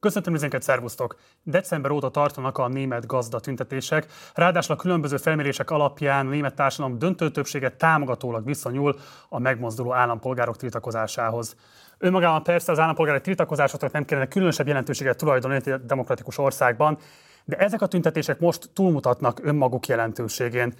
Köszöntöm mindenket, szervusztok! December óta tartanak a német gazda tüntetések, ráadásul a különböző felmérések alapján a német társadalom döntő többsége támogatólag visszanyúl a megmozduló állampolgárok tiltakozásához. Önmagában persze az állampolgárok tiltakozásoknak nem kellene különösebb jelentőséget tulajdonítani a demokratikus országban, de ezek a tüntetések most túlmutatnak önmaguk jelentőségén.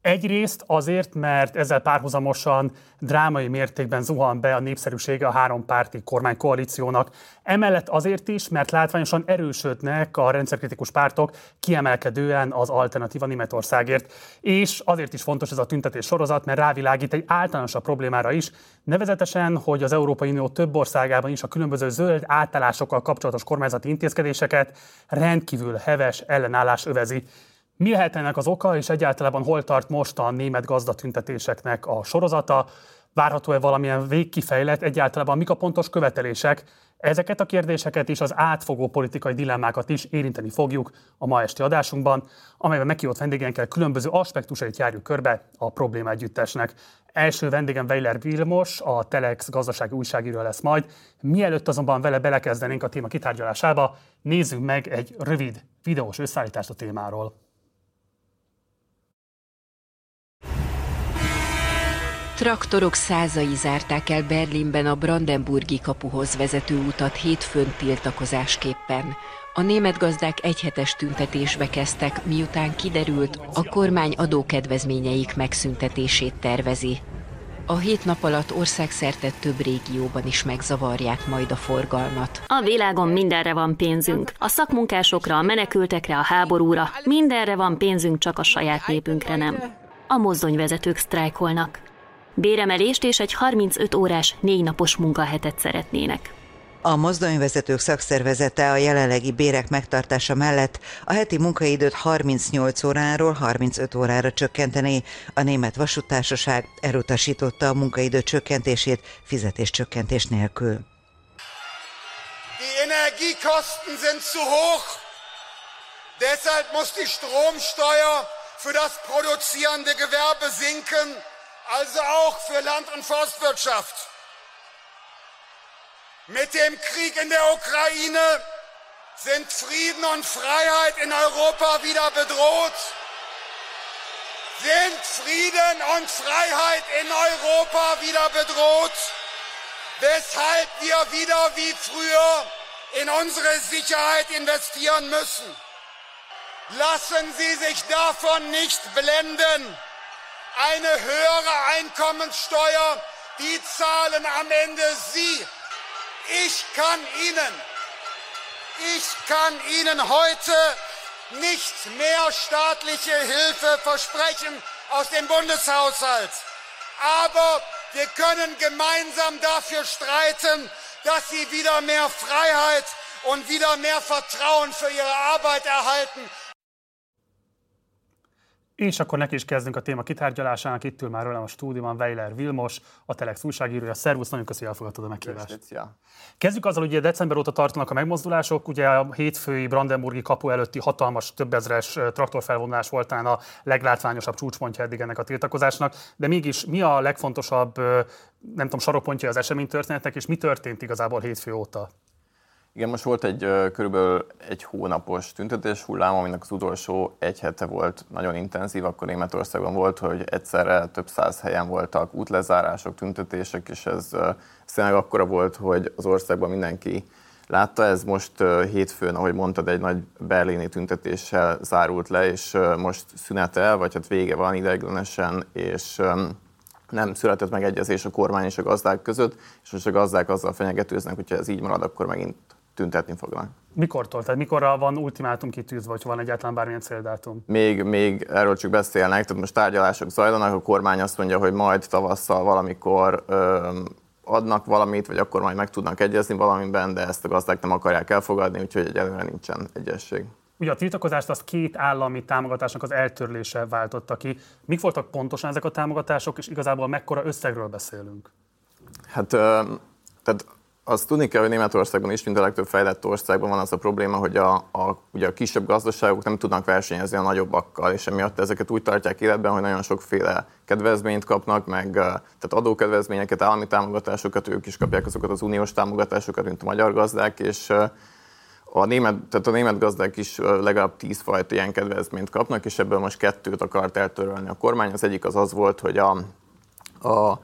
Egyrészt azért, mert ezzel párhuzamosan drámai mértékben zuhan be a népszerűsége a három párti kormánykoalíciónak. Emellett azért is, mert látványosan erősödnek a rendszerkritikus pártok kiemelkedően az alternatíva Németországért. És azért is fontos ez a tüntetés sorozat, mert rávilágít egy általánosabb problémára is, nevezetesen, hogy az Európai Unió több országában is a különböző zöld átállásokkal kapcsolatos kormányzati intézkedéseket rendkívül heves ellenállás övezi. Mi lehet ennek az oka, és egyáltalán hol tart most a német gazdatüntetéseknek a sorozata? Várható-e valamilyen végkifejlet? Egyáltalán mik a pontos követelések? Ezeket a kérdéseket és az átfogó politikai dilemmákat is érinteni fogjuk a ma esti adásunkban, amelyben meghívott vendégenkkel különböző aspektusait járjuk körbe a probléma együttesnek. Első vendégem Weiler Vilmos, a Telex gazdasági újságíró lesz majd. Mielőtt azonban vele belekezdenénk a téma kitárgyalásába, nézzünk meg egy rövid videós összeállítást a témáról. Traktorok százai zárták el Berlinben a Brandenburgi kapuhoz vezető utat hétfőn tiltakozásképpen. A német gazdák egyhetes tüntetésbe kezdtek, miután kiderült, a kormány adókedvezményeik megszüntetését tervezi. A hét nap alatt országszerte több régióban is megzavarják majd a forgalmat. A világon mindenre van pénzünk. A szakmunkásokra, a menekültekre, a háborúra. Mindenre van pénzünk, csak a saját népünkre nem. A mozdonyvezetők sztrájkolnak béremelést és egy 35 órás, négy napos munkahetet szeretnének. A mozdonyvezetők szakszervezete a jelenlegi bérek megtartása mellett a heti munkaidőt 38 óráról 35 órára csökkenteni. A német vasútársaság elutasította a munkaidő csökkentését fizetéscsökkentés nélkül. Die Energiekosten sind zu hoch. Deshalb muss die Stromsteuer für das produzierende Gewerbe sinken also auch für Land- und Forstwirtschaft. Mit dem Krieg in der Ukraine sind Frieden und Freiheit in Europa wieder bedroht. Sind Frieden und Freiheit in Europa wieder bedroht, weshalb wir wieder wie früher in unsere Sicherheit investieren müssen. Lassen Sie sich davon nicht blenden eine höhere Einkommenssteuer, die zahlen am Ende Sie. Ich kann Ihnen, ich kann Ihnen heute nicht mehr staatliche Hilfe versprechen aus dem Bundeshaushalt. Aber wir können gemeinsam dafür streiten, dass Sie wieder mehr Freiheit und wieder mehr Vertrauen für Ihre Arbeit erhalten. És akkor neki is kezdünk a téma kitárgyalásának. Itt ül már velem a stúdióban Weiler Vilmos, a Telex újságírója. Szervusz, nagyon köszönjük, hogy elfogadtad a meghívást. Kezdjük azzal, hogy ugye december óta tartanak a megmozdulások. Ugye a hétfői Brandenburgi kapu előtti hatalmas, többezres traktorfelvonulás volt a leglátványosabb csúcspontja eddig ennek a tiltakozásnak. De mégis mi a legfontosabb, nem tudom, sarokpontja az eseménytörténetnek, és mi történt igazából hétfő óta? Igen, most volt egy körülbelül egy hónapos tüntetés hullám, aminek az utolsó egy hete volt nagyon intenzív, akkor Németországban volt, hogy egyszerre több száz helyen voltak útlezárások, tüntetések, és ez tényleg akkora volt, hogy az országban mindenki látta. Ez most hétfőn, ahogy mondtad, egy nagy berlini tüntetéssel zárult le, és most szünetel, vagy hát vége van ideiglenesen, és nem született megegyezés a kormány és a gazdák között, és most a gazdák azzal fenyegetőznek, hogyha ez így marad, akkor megint tüntetni fognak. Mikortól? Tehát mikorra van ultimátum kitűzve, vagy van egyáltalán bármilyen céldátum? Még, még erről csak beszélnek, tehát most tárgyalások zajlanak, a kormány azt mondja, hogy majd tavasszal valamikor ö, adnak valamit, vagy akkor majd meg tudnak egyezni valamiben, de ezt a gazdák nem akarják elfogadni, úgyhogy egyelőre nincsen egyesség. Ugye a tiltakozást az két állami támogatásnak az eltörlése váltotta ki. Mik voltak pontosan ezek a támogatások, és igazából mekkora összegről beszélünk? Hát, tehát azt tudni kell, hogy Németországban is, mint a legtöbb fejlett országban van az a probléma, hogy a, a, ugye a kisebb gazdaságok nem tudnak versenyezni a nagyobbakkal, és emiatt ezeket úgy tartják életben, hogy nagyon sokféle kedvezményt kapnak, meg tehát adókedvezményeket, állami támogatásokat, ők is kapják azokat az uniós támogatásokat, mint a magyar gazdák, és a német, tehát a német gazdák is legalább tíz fajta ilyen kedvezményt kapnak, és ebből most kettőt akart eltörölni a kormány. Az egyik az az volt, hogy a, a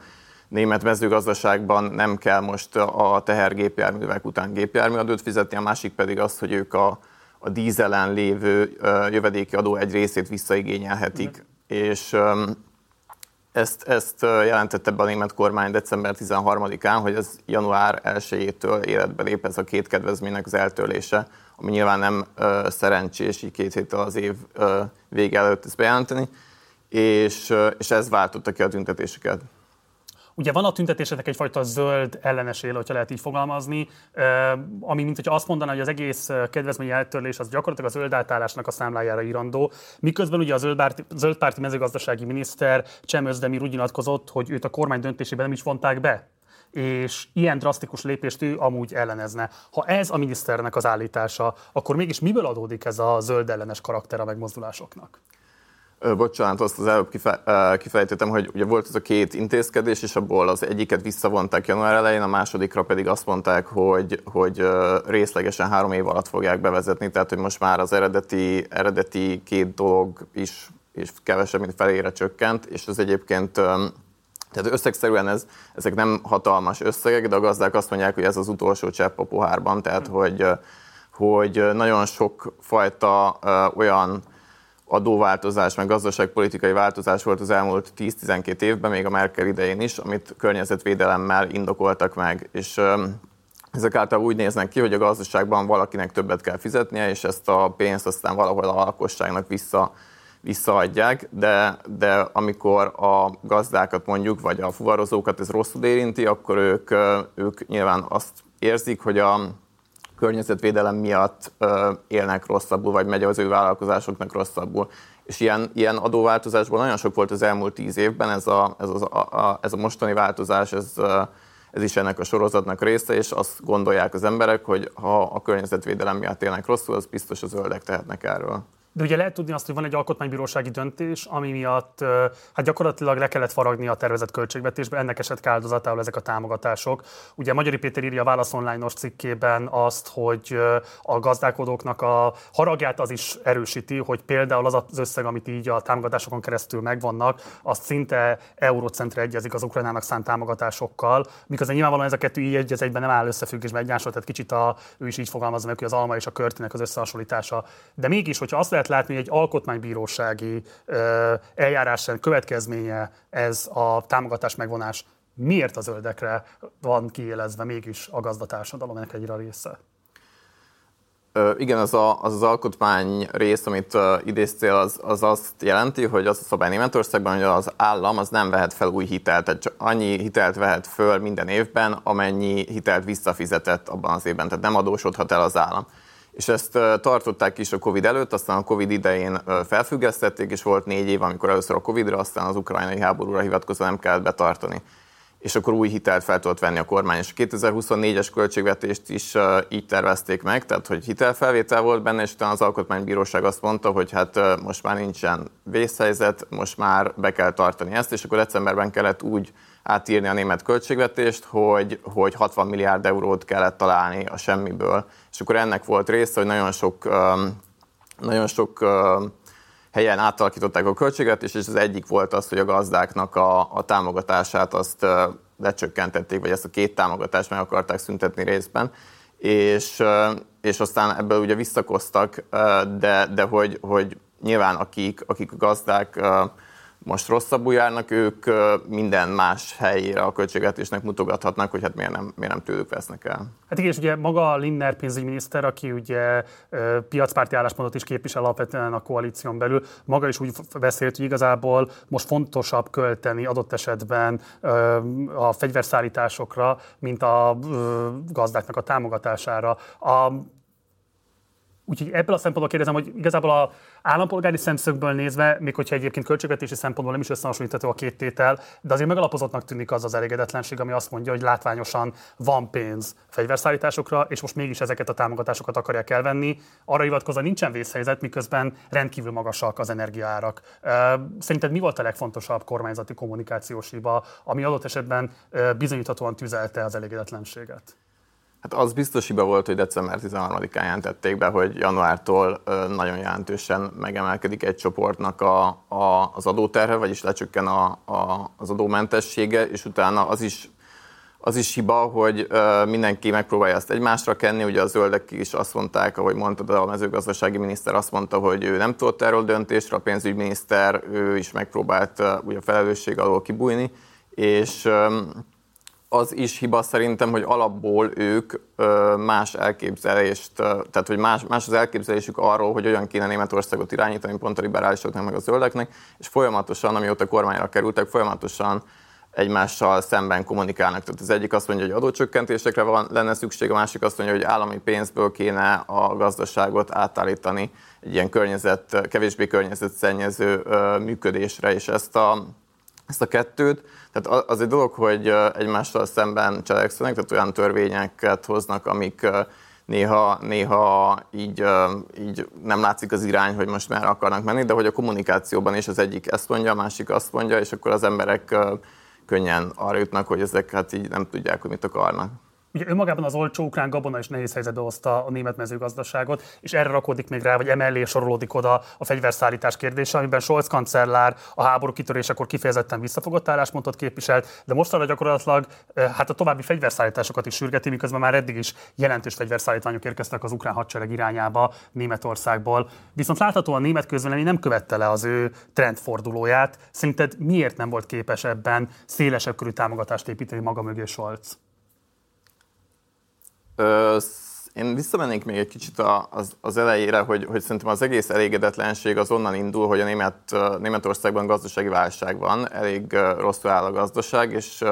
német mezőgazdaságban nem kell most a tehergépjárművek után gépjárműadót fizetni, a másik pedig az, hogy ők a, a dízelen lévő jövedéki adó egy részét visszaigényelhetik. Mm. És ezt, ezt jelentette be a német kormány december 13-án, hogy ez január 1-től életbe lép ez a két kedvezménynek az eltörlése, ami nyilván nem ö, szerencsés így két héttel az év ö, vége előtt ezt bejelenteni, és, ö, és ez váltotta ki a tüntetéseket. Ugye van a tüntetéseknek egyfajta zöld ellenes éle, hogyha lehet így fogalmazni, ami mint hogyha azt mondaná, hogy az egész kedvezmény eltörlés az gyakorlatilag a zöld átállásnak a számlájára írandó. Miközben ugye a zöldpárti, zöldpárti mezőgazdasági miniszter Cem Özdemir úgy nyilatkozott, hogy őt a kormány döntésében nem is vonták be és ilyen drasztikus lépést ő amúgy ellenezne. Ha ez a miniszternek az állítása, akkor mégis miből adódik ez a zöld ellenes karakter a megmozdulásoknak? Bocsánat, azt az előbb kifejtettem, hogy ugye volt ez a két intézkedés, és abból az egyiket visszavonták január elején, a másodikra pedig azt mondták, hogy, hogy részlegesen három év alatt fogják bevezetni, tehát hogy most már az eredeti, eredeti két dolog is és kevesebb, mint felére csökkent, és ez egyébként tehát összegszerűen ez, ezek nem hatalmas összegek, de a gazdák azt mondják, hogy ez az utolsó csepp a pohárban, tehát hogy, hogy nagyon sok fajta olyan adóváltozás, meg gazdaságpolitikai változás volt az elmúlt 10-12 évben, még a Merkel idején is, amit környezetvédelemmel indokoltak meg. És ezek által úgy néznek ki, hogy a gazdaságban valakinek többet kell fizetnie, és ezt a pénzt aztán valahol a lakosságnak vissza, visszaadják, de, de amikor a gazdákat mondjuk, vagy a fuvarozókat ez rosszul érinti, akkor ők, ők nyilván azt érzik, hogy a környezetvédelem miatt élnek rosszabbul, vagy megy az ő vállalkozásoknak rosszabbul. És ilyen, ilyen adóváltozásból nagyon sok volt az elmúlt tíz évben, ez a, ez a, a, ez a mostani változás, ez, ez is ennek a sorozatnak része, és azt gondolják az emberek, hogy ha a környezetvédelem miatt élnek rosszul, az biztos a zöldek tehetnek erről. De ugye lehet tudni azt, hogy van egy alkotmánybírósági döntés, ami miatt hát gyakorlatilag le kellett faragni a tervezett költségvetésbe, ennek esett áldozatául ezek a támogatások. Ugye Magyari Péter írja a Válasz Online-os cikkében azt, hogy a gazdálkodóknak a haragját az is erősíti, hogy például az az összeg, amit így a támogatásokon keresztül megvannak, azt szinte eurocentre egyezik az Ukrajnának szánt támogatásokkal, miközben nyilvánvalóan ez a kettő így egy egyben nem áll összefüggésben egymással, tehát kicsit a, ő is így fogalmazza meg, hogy az alma és a körtének az összehasonlítása. De mégis, hogyha azt lehet lehet látni, hogy egy alkotmánybírósági eljárás következménye ez a támogatás megvonás. Miért a zöldekre van kiélezve mégis a gazdatársadalom ennek egyre része? igen, az, a, az az alkotmány rész, amit uh, idéztél, az, az azt jelenti, hogy az a szabály Németországban, hogy az állam az nem vehet fel új hitelt, tehát csak annyi hitelt vehet föl minden évben, amennyi hitelt visszafizetett abban az évben, tehát nem adósodhat el az állam és ezt tartották is a Covid előtt, aztán a Covid idején felfüggesztették, és volt négy év, amikor először a Covidra, aztán az ukrajnai háborúra hivatkozva nem kellett betartani. És akkor új hitelt fel tudott venni a kormány. És a 2024-es költségvetést is így tervezték meg, tehát hogy hitelfelvétel volt benne, és utána az Alkotmánybíróság azt mondta, hogy hát most már nincsen vészhelyzet, most már be kell tartani ezt, és akkor decemberben kellett úgy átírni a német költségvetést, hogy, hogy 60 milliárd eurót kellett találni a semmiből. És akkor ennek volt része, hogy nagyon sok, nagyon sok helyen átalakították a költségvetést, és az egyik volt az, hogy a gazdáknak a, a támogatását azt lecsökkentették, vagy ezt a két támogatást meg akarták szüntetni részben, és, és aztán ebből ugye visszakoztak, de, de hogy, hogy nyilván akik, akik a gazdák most rosszabbul járnak, ők minden más helyére a költségvetésnek mutogathatnak, hogy hát miért nem, miért nem tőlük vesznek el. Hát igen, és ugye maga Linner pénzügyminiszter, aki ugye piacpárti álláspontot is képvisel alapvetően a koalíción belül, maga is úgy beszélt, hogy igazából most fontosabb költeni adott esetben a fegyverszállításokra, mint a gazdáknak a támogatására. A Úgyhogy ebből a szempontból kérdezem, hogy igazából a állampolgári szemszögből nézve, még hogyha egyébként költségvetési szempontból nem is összehasonlítható a két tétel, de azért megalapozottnak tűnik az az elégedetlenség, ami azt mondja, hogy látványosan van pénz fegyverszállításokra, és most mégis ezeket a támogatásokat akarják elvenni. Arra hivatkozva nincsen vészhelyzet, miközben rendkívül magasak az energiaárak. Szerinted mi volt a legfontosabb kormányzati kommunikációs hiba, ami adott esetben bizonyíthatóan tüzelte az elégedetlenséget? Hát az biztos hiba volt, hogy december 13-án jelentették be, hogy januártól nagyon jelentősen megemelkedik egy csoportnak a, a, az adóterhe, vagyis lecsökken a, a, az adómentessége, és utána az is az is hiba, hogy mindenki megpróbálja ezt egymásra kenni. Ugye a zöldek is azt mondták, ahogy mondtad, a mezőgazdasági miniszter azt mondta, hogy ő nem tudott erről döntésre, a pénzügyminiszter ő is megpróbált ugye a felelősség alól kibújni, és az is hiba szerintem, hogy alapból ők más elképzelést, tehát hogy más, más az elképzelésük arról, hogy olyan kéne Németországot irányítani, pont a liberálisoknak, meg a zöldeknek, és folyamatosan, amióta kormányra kerültek, folyamatosan egymással szemben kommunikálnak. Tehát az egyik azt mondja, hogy adócsökkentésekre van, lenne szükség, a másik azt mondja, hogy állami pénzből kéne a gazdaságot átállítani egy ilyen környezet, kevésbé környezetszennyező működésre, és ezt a, ezt a kettőt. Tehát az egy dolog, hogy egymással szemben cselekszenek, tehát olyan törvényeket hoznak, amik néha, néha így, így nem látszik az irány, hogy most már akarnak menni, de hogy a kommunikációban is az egyik ezt mondja, a másik azt mondja, és akkor az emberek könnyen arra jutnak, hogy ezek hát így nem tudják, hogy mit akarnak. Ugye önmagában az olcsó ukrán gabona is nehéz helyzetbe hozta a német mezőgazdaságot, és erre rakódik még rá, vagy emellé sorolódik oda a fegyverszállítás kérdése, amiben Scholz kancellár a háború kitörésekor kifejezetten visszafogott álláspontot képviselt, de mostanra gyakorlatilag eh, hát a további fegyverszállításokat is sürgeti, miközben már eddig is jelentős fegyverszállítványok érkeztek az ukrán hadsereg irányába Németországból. Viszont láthatóan a német közvélemény nem követte le az ő trendfordulóját. Szerinted miért nem volt képes ebben szélesebb körű támogatást építeni maga mögé Scholz? Ö, én visszamennék még egy kicsit az, az elejére, hogy, hogy szerintem az egész elégedetlenség az onnan indul, hogy a Német, Németországban gazdasági válság van, elég rosszul áll a gazdaság, és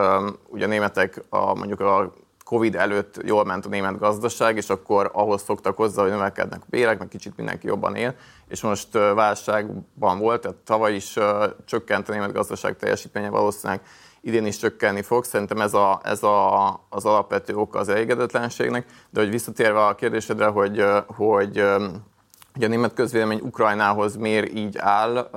ugye a németek a, mondjuk a Covid előtt jól ment a német gazdaság, és akkor ahhoz szoktak hozzá, hogy növekednek a bérek, meg kicsit mindenki jobban él, és most válságban volt, tehát tavaly is csökkent a német gazdaság teljesítménye valószínűleg idén is csökkenni fog. Szerintem ez, a, ez a, az alapvető oka az elégedetlenségnek. De hogy visszatérve a kérdésedre, hogy, hogy, hogy a német közvélemény Ukrajnához miért így áll,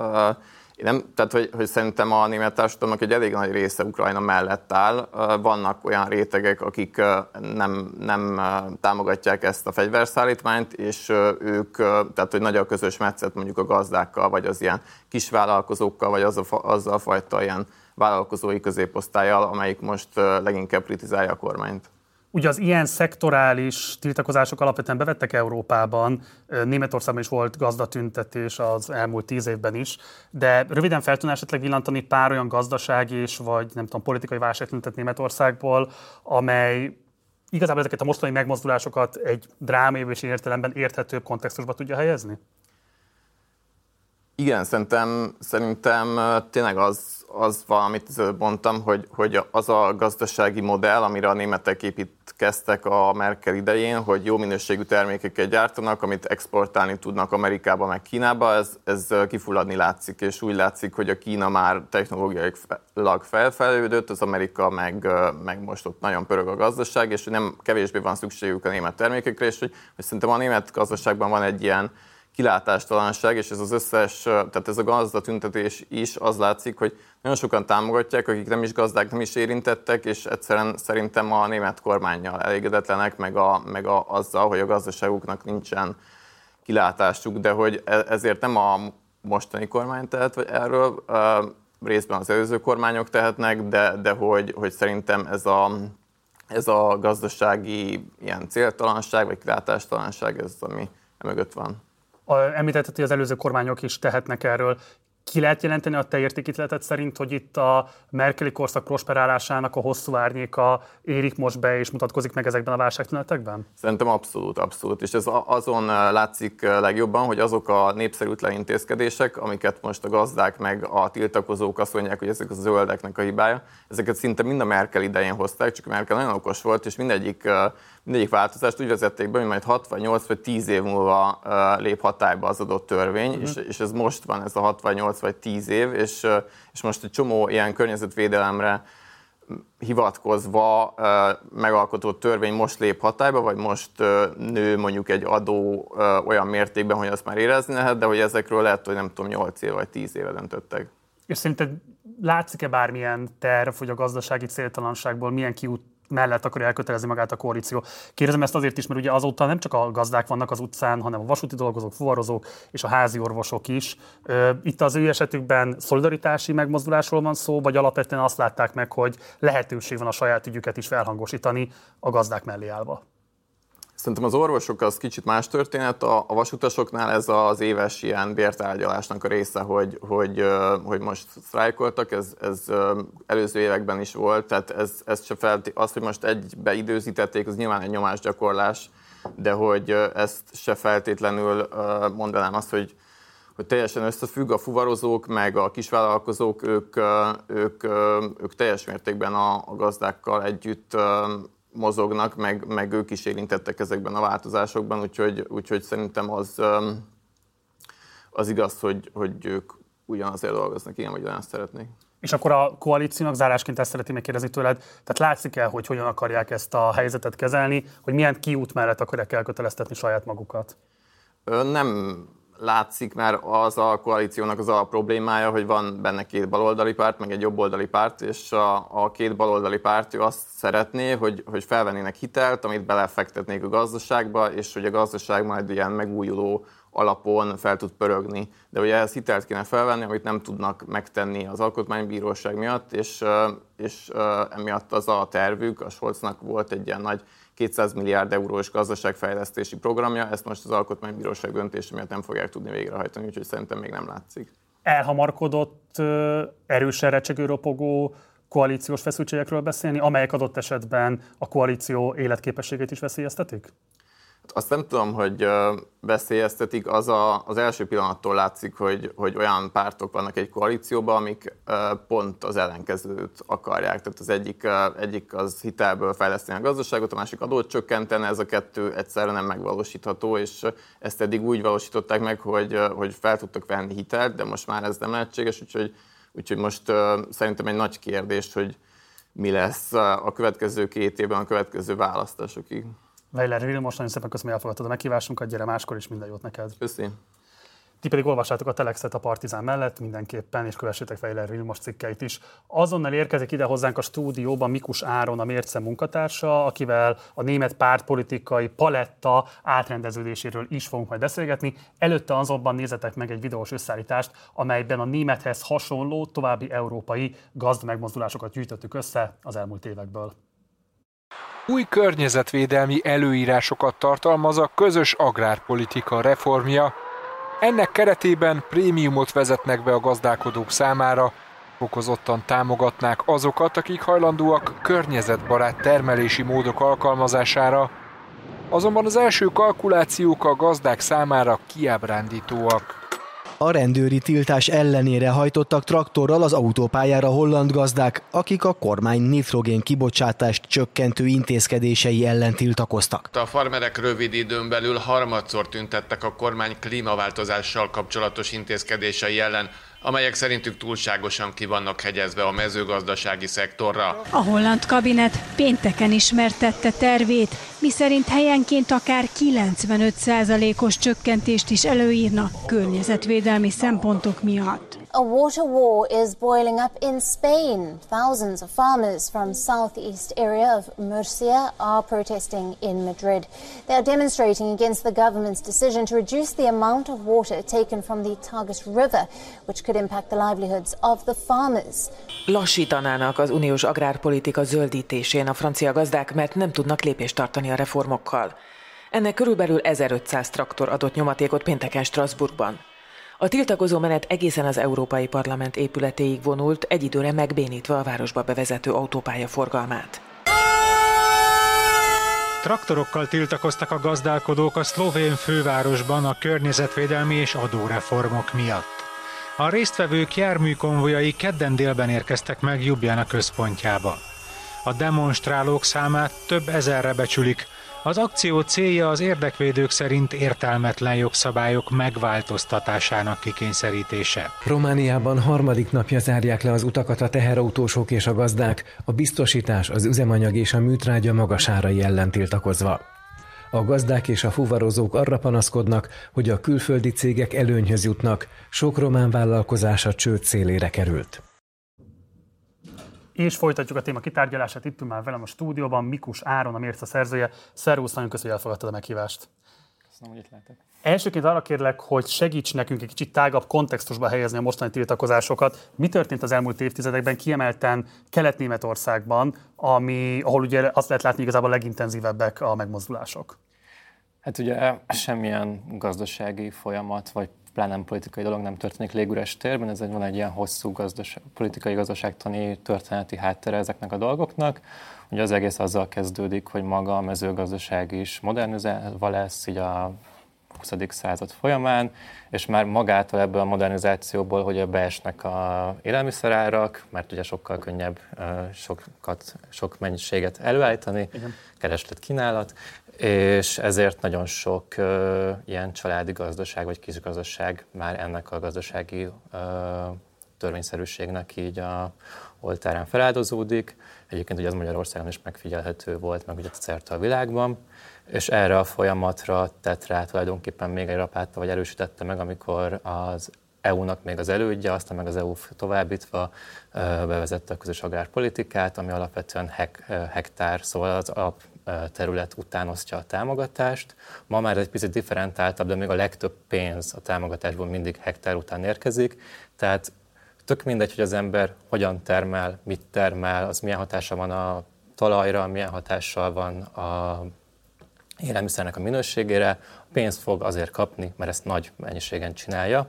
én nem, tehát, hogy, hogy szerintem a német társadalomnak egy elég nagy része Ukrajna mellett áll. Vannak olyan rétegek, akik nem, nem támogatják ezt a fegyverszállítmányt, és ők, tehát hogy nagy a közös metszet mondjuk a gazdákkal, vagy az ilyen kisvállalkozókkal, vagy az a, azzal a fajta ilyen vállalkozói középosztályjal, amelyik most leginkább kritizálja a kormányt. Ugye az ilyen szektorális tiltakozások alapvetően bevettek Európában, Németországban is volt gazdatüntetés az elmúlt tíz évben is, de röviden fel tudná esetleg villantani pár olyan gazdasági és vagy nem tudom, politikai válságtüntet Németországból, amely igazából ezeket a mostani megmozdulásokat egy drámai és értelemben érthetőbb kontextusba tudja helyezni? Igen, szerintem, szerintem tényleg az, az valamit mondtam, hogy, hogy az a gazdasági modell, amire a németek építkeztek a Merkel idején, hogy jó minőségű termékeket gyártanak, amit exportálni tudnak Amerikába, meg Kínába, ez, ez kifulladni látszik, és úgy látszik, hogy a Kína már technológiailag felfelődött, az Amerika meg, meg most ott nagyon pörög a gazdaság, és nem kevésbé van szükségük a német termékekre, és hogy, hogy szerintem a német gazdaságban van egy ilyen kilátástalanság, és ez az összes, tehát ez a gazdatüntetés is az látszik, hogy nagyon sokan támogatják, akik nem is gazdák, nem is érintettek, és egyszerűen szerintem a német kormányjal elégedetlenek, meg, a, meg a, azzal, hogy a gazdaságuknak nincsen kilátásuk, de hogy e, ezért nem a mostani kormány tehet vagy erről, részben az előző kormányok tehetnek, de, de hogy, hogy szerintem ez a, ez a gazdasági ilyen céltalanság, vagy kilátástalanság, ez az, ami mögött van. Említetted, hogy az előző kormányok is tehetnek erről. Ki lehet jelenteni a te értékítéleted szerint, hogy itt a Merkeli korszak prosperálásának a hosszú árnyéka érik most be és mutatkozik meg ezekben a válságtünetekben? Szerintem abszolút, abszolút. És ez azon látszik legjobban, hogy azok a népszerűtlen intézkedések, amiket most a gazdák meg a tiltakozók azt mondják, hogy ezek a zöldeknek a hibája, ezeket szinte mind a Merkel idején hozták, csak Merkel nagyon okos volt, és mindegyik mindegyik változást úgy vezették be, hogy majd 6 vagy 8 vagy 10 év múlva uh, lép hatályba az adott törvény, uh-huh. és, és ez most van, ez a 6 vagy 8 vagy 10 év, és, uh, és most egy csomó ilyen környezetvédelemre hivatkozva uh, megalkotott törvény most lép hatályba, vagy most nő mondjuk egy adó olyan mértékben, hogy azt már érezni lehet, de hogy ezekről lehet, hogy nem tudom, 8 év vagy 10 éve döntöttek. És szerinted látszik-e bármilyen terv, hogy a gazdasági céltalanságból milyen kiút mellett akarja elkötelezni magát a koalíció. Kérdezem ezt azért is, mert ugye azóta nem csak a gazdák vannak az utcán, hanem a vasúti dolgozók, fuvarozók és a házi orvosok is. Itt az ő esetükben szolidaritási megmozdulásról van szó, vagy alapvetően azt látták meg, hogy lehetőség van a saját ügyüket is felhangosítani a gazdák mellé állva? Szerintem az orvosok az kicsit más történet, a, a vasutasoknál ez az éves ilyen bértárgyalásnak a része, hogy, hogy, hogy most sztrájkoltak, ez, ez előző években is volt, tehát ez, ez se felti, az, hogy most egybe időzítették, az nyilván egy nyomásgyakorlás, de hogy ezt se feltétlenül mondanám azt, hogy, hogy teljesen összefügg a fuvarozók, meg a kisvállalkozók, ők, ők, ők teljes mértékben a, a gazdákkal együtt mozognak, meg, meg ők is érintettek ezekben a változásokban, úgyhogy, úgyhogy szerintem az, az igaz, hogy, hogy ők ugyanazért dolgoznak, igen, vagy ugyanazt szeretnék. És akkor a koalíciónak zárásként ezt szeretném megkérdezni tőled, tehát látszik el, hogy hogyan akarják ezt a helyzetet kezelni, hogy milyen kiút mellett akarják elköteleztetni saját magukat? Nem látszik, mert az a koalíciónak az a problémája, hogy van benne két baloldali párt, meg egy jobboldali párt, és a, a két baloldali párt azt szeretné, hogy, hogy felvennének hitelt, amit belefektetnék a gazdaságba, és hogy a gazdaság majd ilyen megújuló alapon fel tud pörögni. De ugye ehhez hitelt kéne felvenni, amit nem tudnak megtenni az alkotmánybíróság miatt, és, és emiatt az a tervük, a Scholznak volt egy ilyen nagy 200 milliárd eurós gazdaságfejlesztési programja, ezt most az Alkotmánybíróság döntése miatt nem fogják tudni végrehajtani, úgyhogy szerintem még nem látszik. Elhamarkodott, erősen recsegő ropogó koalíciós feszültségekről beszélni, amelyek adott esetben a koalíció életképességét is veszélyeztetik? Azt nem tudom, hogy veszélyeztetik, az a, az első pillanattól látszik, hogy, hogy olyan pártok vannak egy koalícióban, amik pont az ellenkezőt akarják. Tehát az egyik, egyik az hitelből fejleszteni a gazdaságot, a másik adót csökkenteni, ez a kettő egyszerre nem megvalósítható, és ezt eddig úgy valósították meg, hogy, hogy fel tudtak venni hitelt, de most már ez nem lehetséges, úgyhogy, úgyhogy most szerintem egy nagy kérdés, hogy mi lesz a következő két évben, a következő választásokig. Weiler Vilmos, nagyon szépen köszönöm, hogy elfogadtad a meghívásunkat, gyere máskor is minden jót neked. Köszönöm. Ti pedig olvassátok a Telexet a Partizán mellett mindenképpen, és kövessétek Weiler Vilmos cikkeit is. Azonnal érkezik ide hozzánk a stúdióban Mikus Áron, a Mérce munkatársa, akivel a német pártpolitikai paletta átrendeződéséről is fogunk majd beszélgetni. Előtte azonban nézzetek meg egy videós összeállítást, amelyben a némethez hasonló további európai gazd megmozdulásokat gyűjtöttük össze az elmúlt évekből. Új környezetvédelmi előírásokat tartalmaz a közös agrárpolitika reformja. Ennek keretében prémiumot vezetnek be a gazdálkodók számára, fokozottan támogatnák azokat, akik hajlandóak környezetbarát termelési módok alkalmazására, azonban az első kalkulációk a gazdák számára kiábrándítóak. A rendőri tiltás ellenére hajtottak traktorral az autópályára holland gazdák, akik a kormány nitrogén kibocsátást csökkentő intézkedései ellen tiltakoztak. A farmerek rövid időn belül harmadszor tüntettek a kormány klímaváltozással kapcsolatos intézkedései ellen, amelyek szerintük túlságosan ki vannak hegyezve a mezőgazdasági szektorra. A holland kabinet pénteken ismertette tervét, miszerint helyenként akár 95%-os csökkentést is előírna környezetvédelmi szempontok miatt. A water war is boiling up in Spain. Thousands of farmers from southeast area of Murcia are protesting in Madrid. They are demonstrating against the government's decision to reduce the amount of water taken from the Tagus River, which could impact the livelihoods of the farmers. Lassítanának az uniós agrárpolitika zöldítésén a francia gazdák, mert nem tudnak lépést tartani a reformokkal. Ennek körülbelül 1500 traktor adott nyomatékot pénteken Strasbourgban. A tiltakozó menet egészen az Európai Parlament épületéig vonult, egy időre megbénítva a városba bevezető autópálya forgalmát. Traktorokkal tiltakoztak a gazdálkodók a szlovén fővárosban a környezetvédelmi és adóreformok miatt. A résztvevők járműkonvojai kedden délben érkeztek meg Jubjana központjába. A demonstrálók számát több ezerre becsülik, az akció célja az érdekvédők szerint értelmetlen jogszabályok megváltoztatásának kikényszerítése. Romániában harmadik napja zárják le az utakat a teherautósok és a gazdák, a biztosítás, az üzemanyag és a műtrágya magasárai ellen tiltakozva. A gazdák és a fuvarozók arra panaszkodnak, hogy a külföldi cégek előnyhöz jutnak, sok román vállalkozás a csőd szélére került. És folytatjuk a téma kitárgyalását. Itt már velem a stúdióban Mikus Áron, a Mérce szerzője. Szervusz, nagyon köszönöm, hogy elfogadtad a meghívást. Köszönöm, hogy itt lehetek. Elsőként arra kérlek, hogy segíts nekünk egy kicsit tágabb kontextusba helyezni a mostani tiltakozásokat. Mi történt az elmúlt évtizedekben, kiemelten Kelet-Németországban, ami, ahol ugye azt lehet látni, igazából a legintenzívebbek a megmozdulások? Hát ugye semmilyen gazdasági folyamat, vagy pláne nem politikai dolog nem történik légüres térben, ez egy, van egy ilyen hosszú gazdaság, politikai gazdaságtani történeti háttere ezeknek a dolgoknak. Ugye az egész azzal kezdődik, hogy maga a mezőgazdaság is modernizálva lesz, így a 20. század folyamán, és már magától ebből a modernizációból, hogy beesnek a élelmiszerárak, mert ugye sokkal könnyebb sokat, sok mennyiséget előállítani, Igen. kereslet kínálat, és ezért nagyon sok uh, ilyen családi gazdaság vagy kisgazdaság már ennek a gazdasági uh, törvényszerűségnek így a oltárán feláldozódik. Egyébként ugye ez Magyarországon is megfigyelhető volt, meg ugye szerte a világban, és erre a folyamatra tett rá tulajdonképpen még egy rapátta, vagy erősítette meg, amikor az EU-nak még az elődje, aztán meg az EU továbbítva bevezette a közös agrárpolitikát, ami alapvetően hek, hektár, szóval az alap terület utánosztja a támogatást. Ma már egy picit differentáltabb, de még a legtöbb pénz a támogatásból mindig hektár után érkezik. Tehát tök mindegy, hogy az ember hogyan termel, mit termel, az milyen hatása van a talajra, milyen hatással van a élelmiszernek a minőségére. A pénzt fog azért kapni, mert ezt nagy mennyiségen csinálja.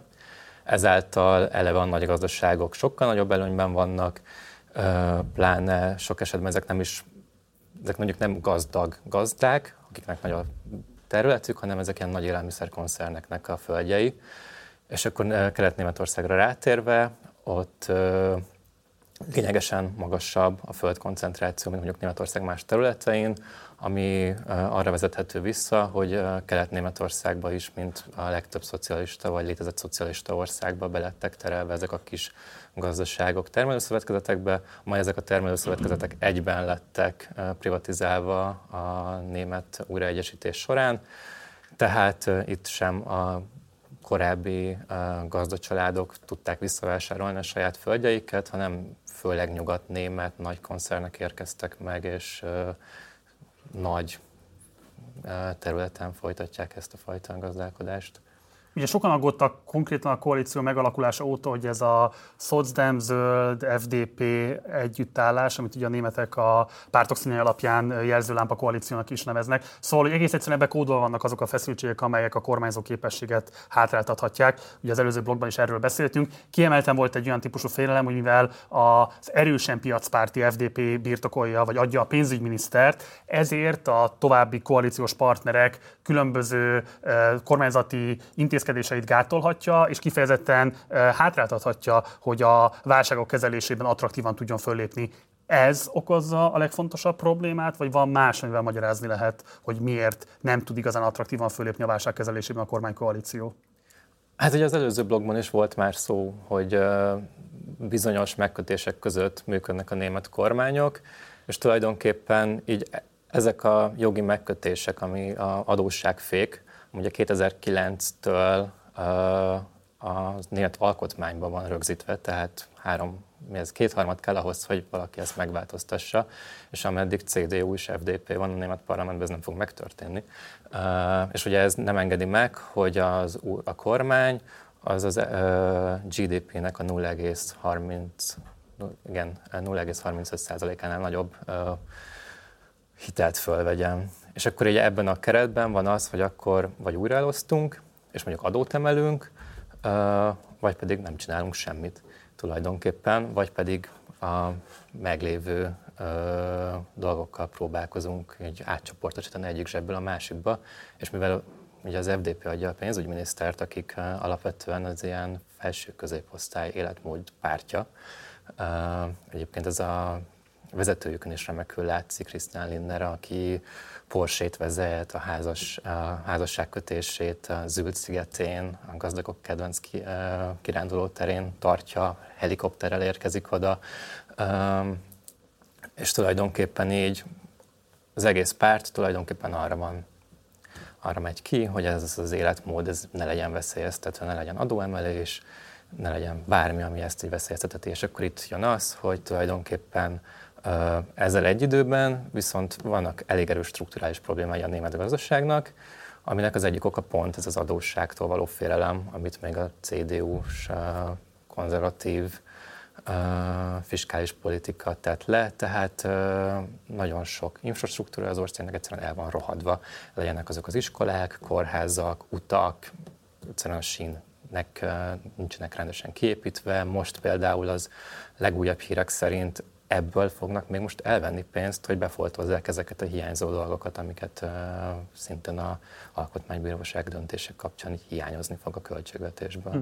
Ezáltal eleve a nagy gazdaságok sokkal nagyobb előnyben vannak, pláne sok esetben ezek nem is ezek mondjuk nem gazdag gazdák, akiknek nagy a területük, hanem ezek ilyen nagy élelmiszerkoncerneknek a földjei. És akkor Kelet-Németországra rátérve, ott lényegesen magasabb a földkoncentráció, mint mondjuk Németország más területein, ami arra vezethető vissza, hogy Kelet-Németországban is, mint a legtöbb szocialista vagy létezett szocialista országba belettek terelve ezek a kis gazdaságok termelőszövetkezetekbe, majd ezek a termelőszövetkezetek egyben lettek privatizálva a német újraegyesítés során, tehát itt sem a korábbi gazdacsaládok tudták visszavásárolni a saját földjeiket, hanem főleg nyugat-német nagy koncernek érkeztek meg, és nagy területen folytatják ezt a fajta gazdálkodást. Ugye sokan aggódtak konkrétan a koalíció megalakulása óta, hogy ez a Szocdem, Zöld, FDP együttállás, amit ugye a németek a pártok színei alapján jelzőlámpa koalíciónak is neveznek. Szóval, hogy egész egyszerűen ebbe kódolva vannak azok a feszültségek, amelyek a kormányzó képességet hátráltathatják. Ugye az előző blogban is erről beszéltünk. Kiemelten volt egy olyan típusú félelem, hogy mivel az erősen piacpárti FDP birtokolja, vagy adja a pénzügyminisztert, ezért a további koalíciós partnerek különböző eh, kormányzati intézkedések intézkedéseit gátolhatja, és kifejezetten hátráltathatja, hogy a válságok kezelésében attraktívan tudjon föllépni. Ez okozza a legfontosabb problémát, vagy van más, amivel magyarázni lehet, hogy miért nem tud igazán attraktívan fölépni a válság kezelésében a kormánykoalíció? Hát ugye az előző blogban is volt már szó, hogy bizonyos megkötések között működnek a német kormányok, és tulajdonképpen így ezek a jogi megkötések, ami a adósságfék, Ugye 2009-től a német alkotmányban van rögzítve, tehát három, mi ez kétharmad kell ahhoz, hogy valaki ezt megváltoztassa, és ameddig CDU és FDP van a német parlamentben, ez nem fog megtörténni. És ugye ez nem engedi meg, hogy az, a kormány az az GDP-nek a 0,30 igen, 0,35%-ánál nagyobb hitelt fölvegyen. És akkor ugye ebben a keretben van az, hogy akkor vagy újraelosztunk, és mondjuk adót emelünk, vagy pedig nem csinálunk semmit tulajdonképpen, vagy pedig a meglévő dolgokkal próbálkozunk egy átcsoportosítani egyik zsebből a másikba, és mivel ugye az FDP adja a pénzügyminisztert, akik alapvetően az ilyen felső középosztály életmód pártja. Egyébként ez a vezetőjükön is remekül látszik, Krisztán Linner, aki Porsét vezet, a, házas, a házasságkötését a Zült szigetén, a gazdagok kedvenc ki, kiránduló terén tartja, helikopterrel érkezik oda, és tulajdonképpen így az egész párt tulajdonképpen arra van, arra megy ki, hogy ez az életmód ez ne legyen veszélyeztetve, ne legyen adóemelés, ne legyen bármi, ami ezt így veszélyezteteti. És akkor itt jön az, hogy tulajdonképpen ezzel egy időben viszont vannak elég erős strukturális problémái a német gazdaságnak, aminek az egyik oka pont ez az adósságtól való félelem, amit még a CDU-s konzervatív fiskális politika tett le, tehát nagyon sok infrastruktúra az országnak egyszerűen el van rohadva. Legyenek azok az iskolák, kórházak, utak, egyszerűen a sínnek nincsenek rendesen kiépítve. Most például az legújabb hírek szerint ebből fognak még most elvenni pénzt, hogy befoltozzák ezeket a hiányzó dolgokat, amiket uh, szintén a alkotmánybíróság döntések kapcsán hiányozni fog a költségvetésből. Hm.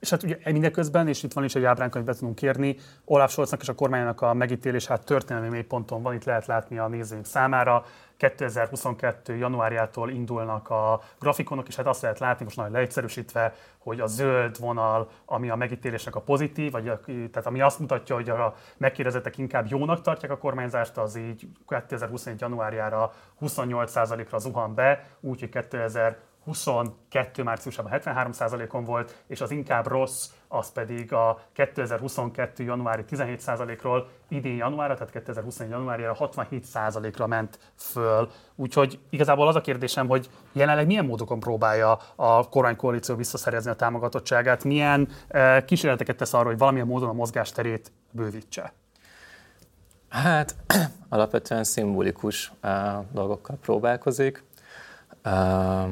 És hát ugye mindeközben, és itt van is egy ábránk, amit tudunk kérni, Olaf Scholznak és a kormánynak a megítélés hát történelmi mélyponton van, itt lehet látni a nézőink számára. 2022. januárjától indulnak a grafikonok, és hát azt lehet látni, most nagyon leegyszerűsítve, hogy a zöld vonal, ami a megítélésnek a pozitív, vagy a, tehát ami azt mutatja, hogy a megkérdezettek inkább jónak tartják a kormányzást, az így 2021. januárjára 28%-ra zuhan be, úgyhogy 2000 22 márciusában 73%-on volt, és az inkább rossz, az pedig a 2022. januári 17%-ról idén januárra, tehát 2021. januárjára 67%-ra ment föl. Úgyhogy igazából az a kérdésem, hogy jelenleg milyen módokon próbálja a kormánykoalíció visszaszerezni a támogatottságát, milyen eh, kísérleteket tesz arra, hogy valamilyen módon a mozgásterét bővítse? Hát alapvetően szimbolikus uh, dolgokkal próbálkozik. Uh,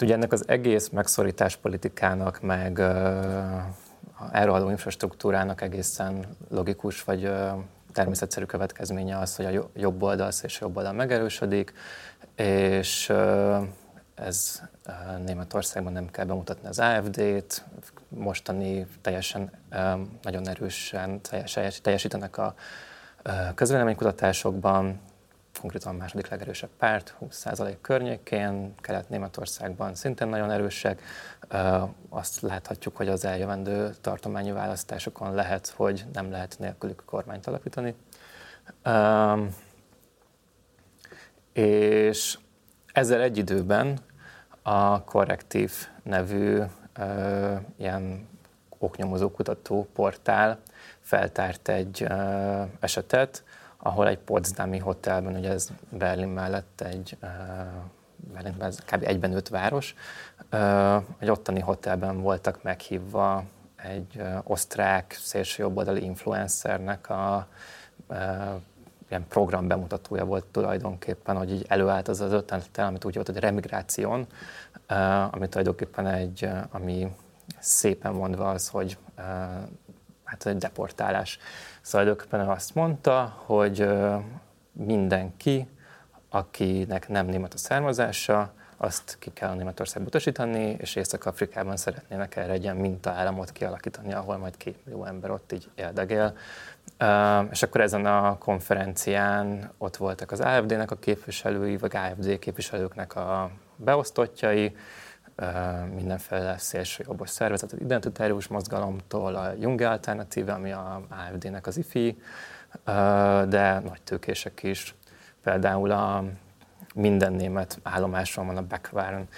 Ugye ennek az egész megszorítás politikának, meg elrohadó infrastruktúrának egészen logikus, vagy természetszerű következménye az, hogy a jobb oldal, és jobb oldal megerősödik, és ez Németországban nem kell bemutatni az AFD-t, mostani teljesen nagyon erősen teljesítenek a közvéleménykutatásokban, konkrétan a második legerősebb párt, 20% környékén, Kelet-Németországban szintén nagyon erősek. Azt láthatjuk, hogy az eljövendő tartományi választásokon lehet, hogy nem lehet nélkülük kormányt alapítani. És ezzel egy időben a Korrektív nevű ilyen oknyomozó kutató portál feltárt egy esetet, ahol egy Potsdami hotelben, ugye ez Berlin mellett egy Berlinben ez kb. egyben öt város, egy ottani hotelben voltak meghívva egy osztrák szélsőjobboldali influencernek a ilyen program bemutatója volt tulajdonképpen, hogy így előállt az az ötletel, amit úgy volt, hogy remigráción, ami tulajdonképpen egy, ami szépen mondva az, hogy hát egy deportálás. Szóval azt mondta, hogy mindenki, akinek nem német a származása, azt ki kell Németországba utasítani, és Észak-Afrikában szeretnének erre egy ilyen mintaállamot kialakítani, ahol majd két millió ember ott így éldegél. Uh, és akkor ezen a konferencián ott voltak az AFD-nek a képviselői, vagy AFD képviselőknek a beosztottjai, mindenféle szélsőjobbos szervezet, az identitárius mozgalomtól a Jung Alternatíve, ami a AFD-nek az IFI, de nagy tőkések is. Például a minden német állomáson van a Beckwarn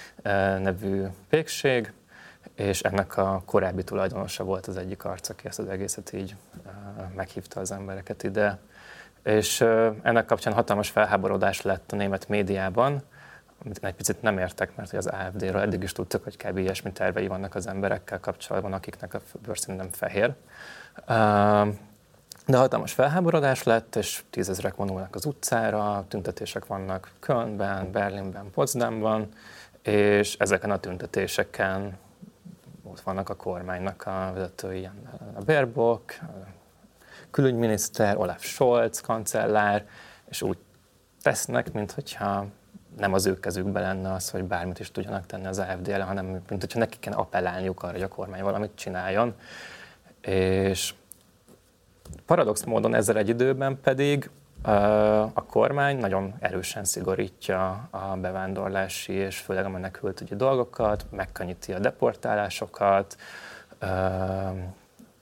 nevű pékség, és ennek a korábbi tulajdonosa volt az egyik arc, aki ezt az egészet így meghívta az embereket ide. És ennek kapcsán hatalmas felháborodás lett a német médiában, amit egy picit nem értek, mert az AFD-ről eddig is tudtak, hogy kb. ilyesmi tervei vannak az emberekkel kapcsolatban, akiknek a bőrszín nem fehér. De hatalmas felháborodás lett, és tízezrek vonulnak az utcára, tüntetések vannak Kölnben, Berlinben, Potsdamban, és ezeken a tüntetéseken ott vannak a kormánynak a vezetői, a Baerbock, a külügyminiszter, Olaf Scholz, kancellár, és úgy tesznek, mintha nem az ő kezükben lenne az, hogy bármit is tudjanak tenni az AFD ellen, hanem mint hogyha nekik kell appellálniuk arra, hogy a kormány valamit csináljon. És paradox módon ezzel egy időben pedig a kormány nagyon erősen szigorítja a bevándorlási és főleg a menekültügyi dolgokat, megkönnyíti a deportálásokat,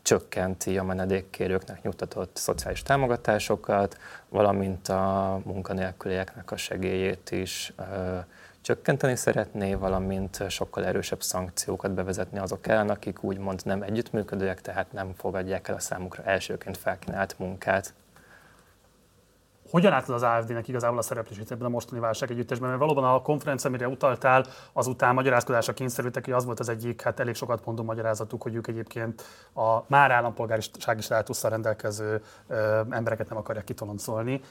csökkenti a menedékkérőknek nyugtatott szociális támogatásokat, valamint a munkanélkülieknek a segélyét is csökkenteni szeretné, valamint sokkal erősebb szankciókat bevezetni azok ellen, akik úgymond nem együttműködőek, tehát nem fogadják el a számukra elsőként felkínált munkát. Hogyan látod az AFD-nek igazából a szereplését ebben a mostani válság együttesben? Mert valóban a konferencia, amire utaltál, azután magyarázkodásra kényszerültek, hogy az volt az egyik, hát elég sokat mondó magyarázatuk, hogy ők egyébként a már állampolgársági státusszal rendelkező ö, embereket nem akarják kitoloncolni.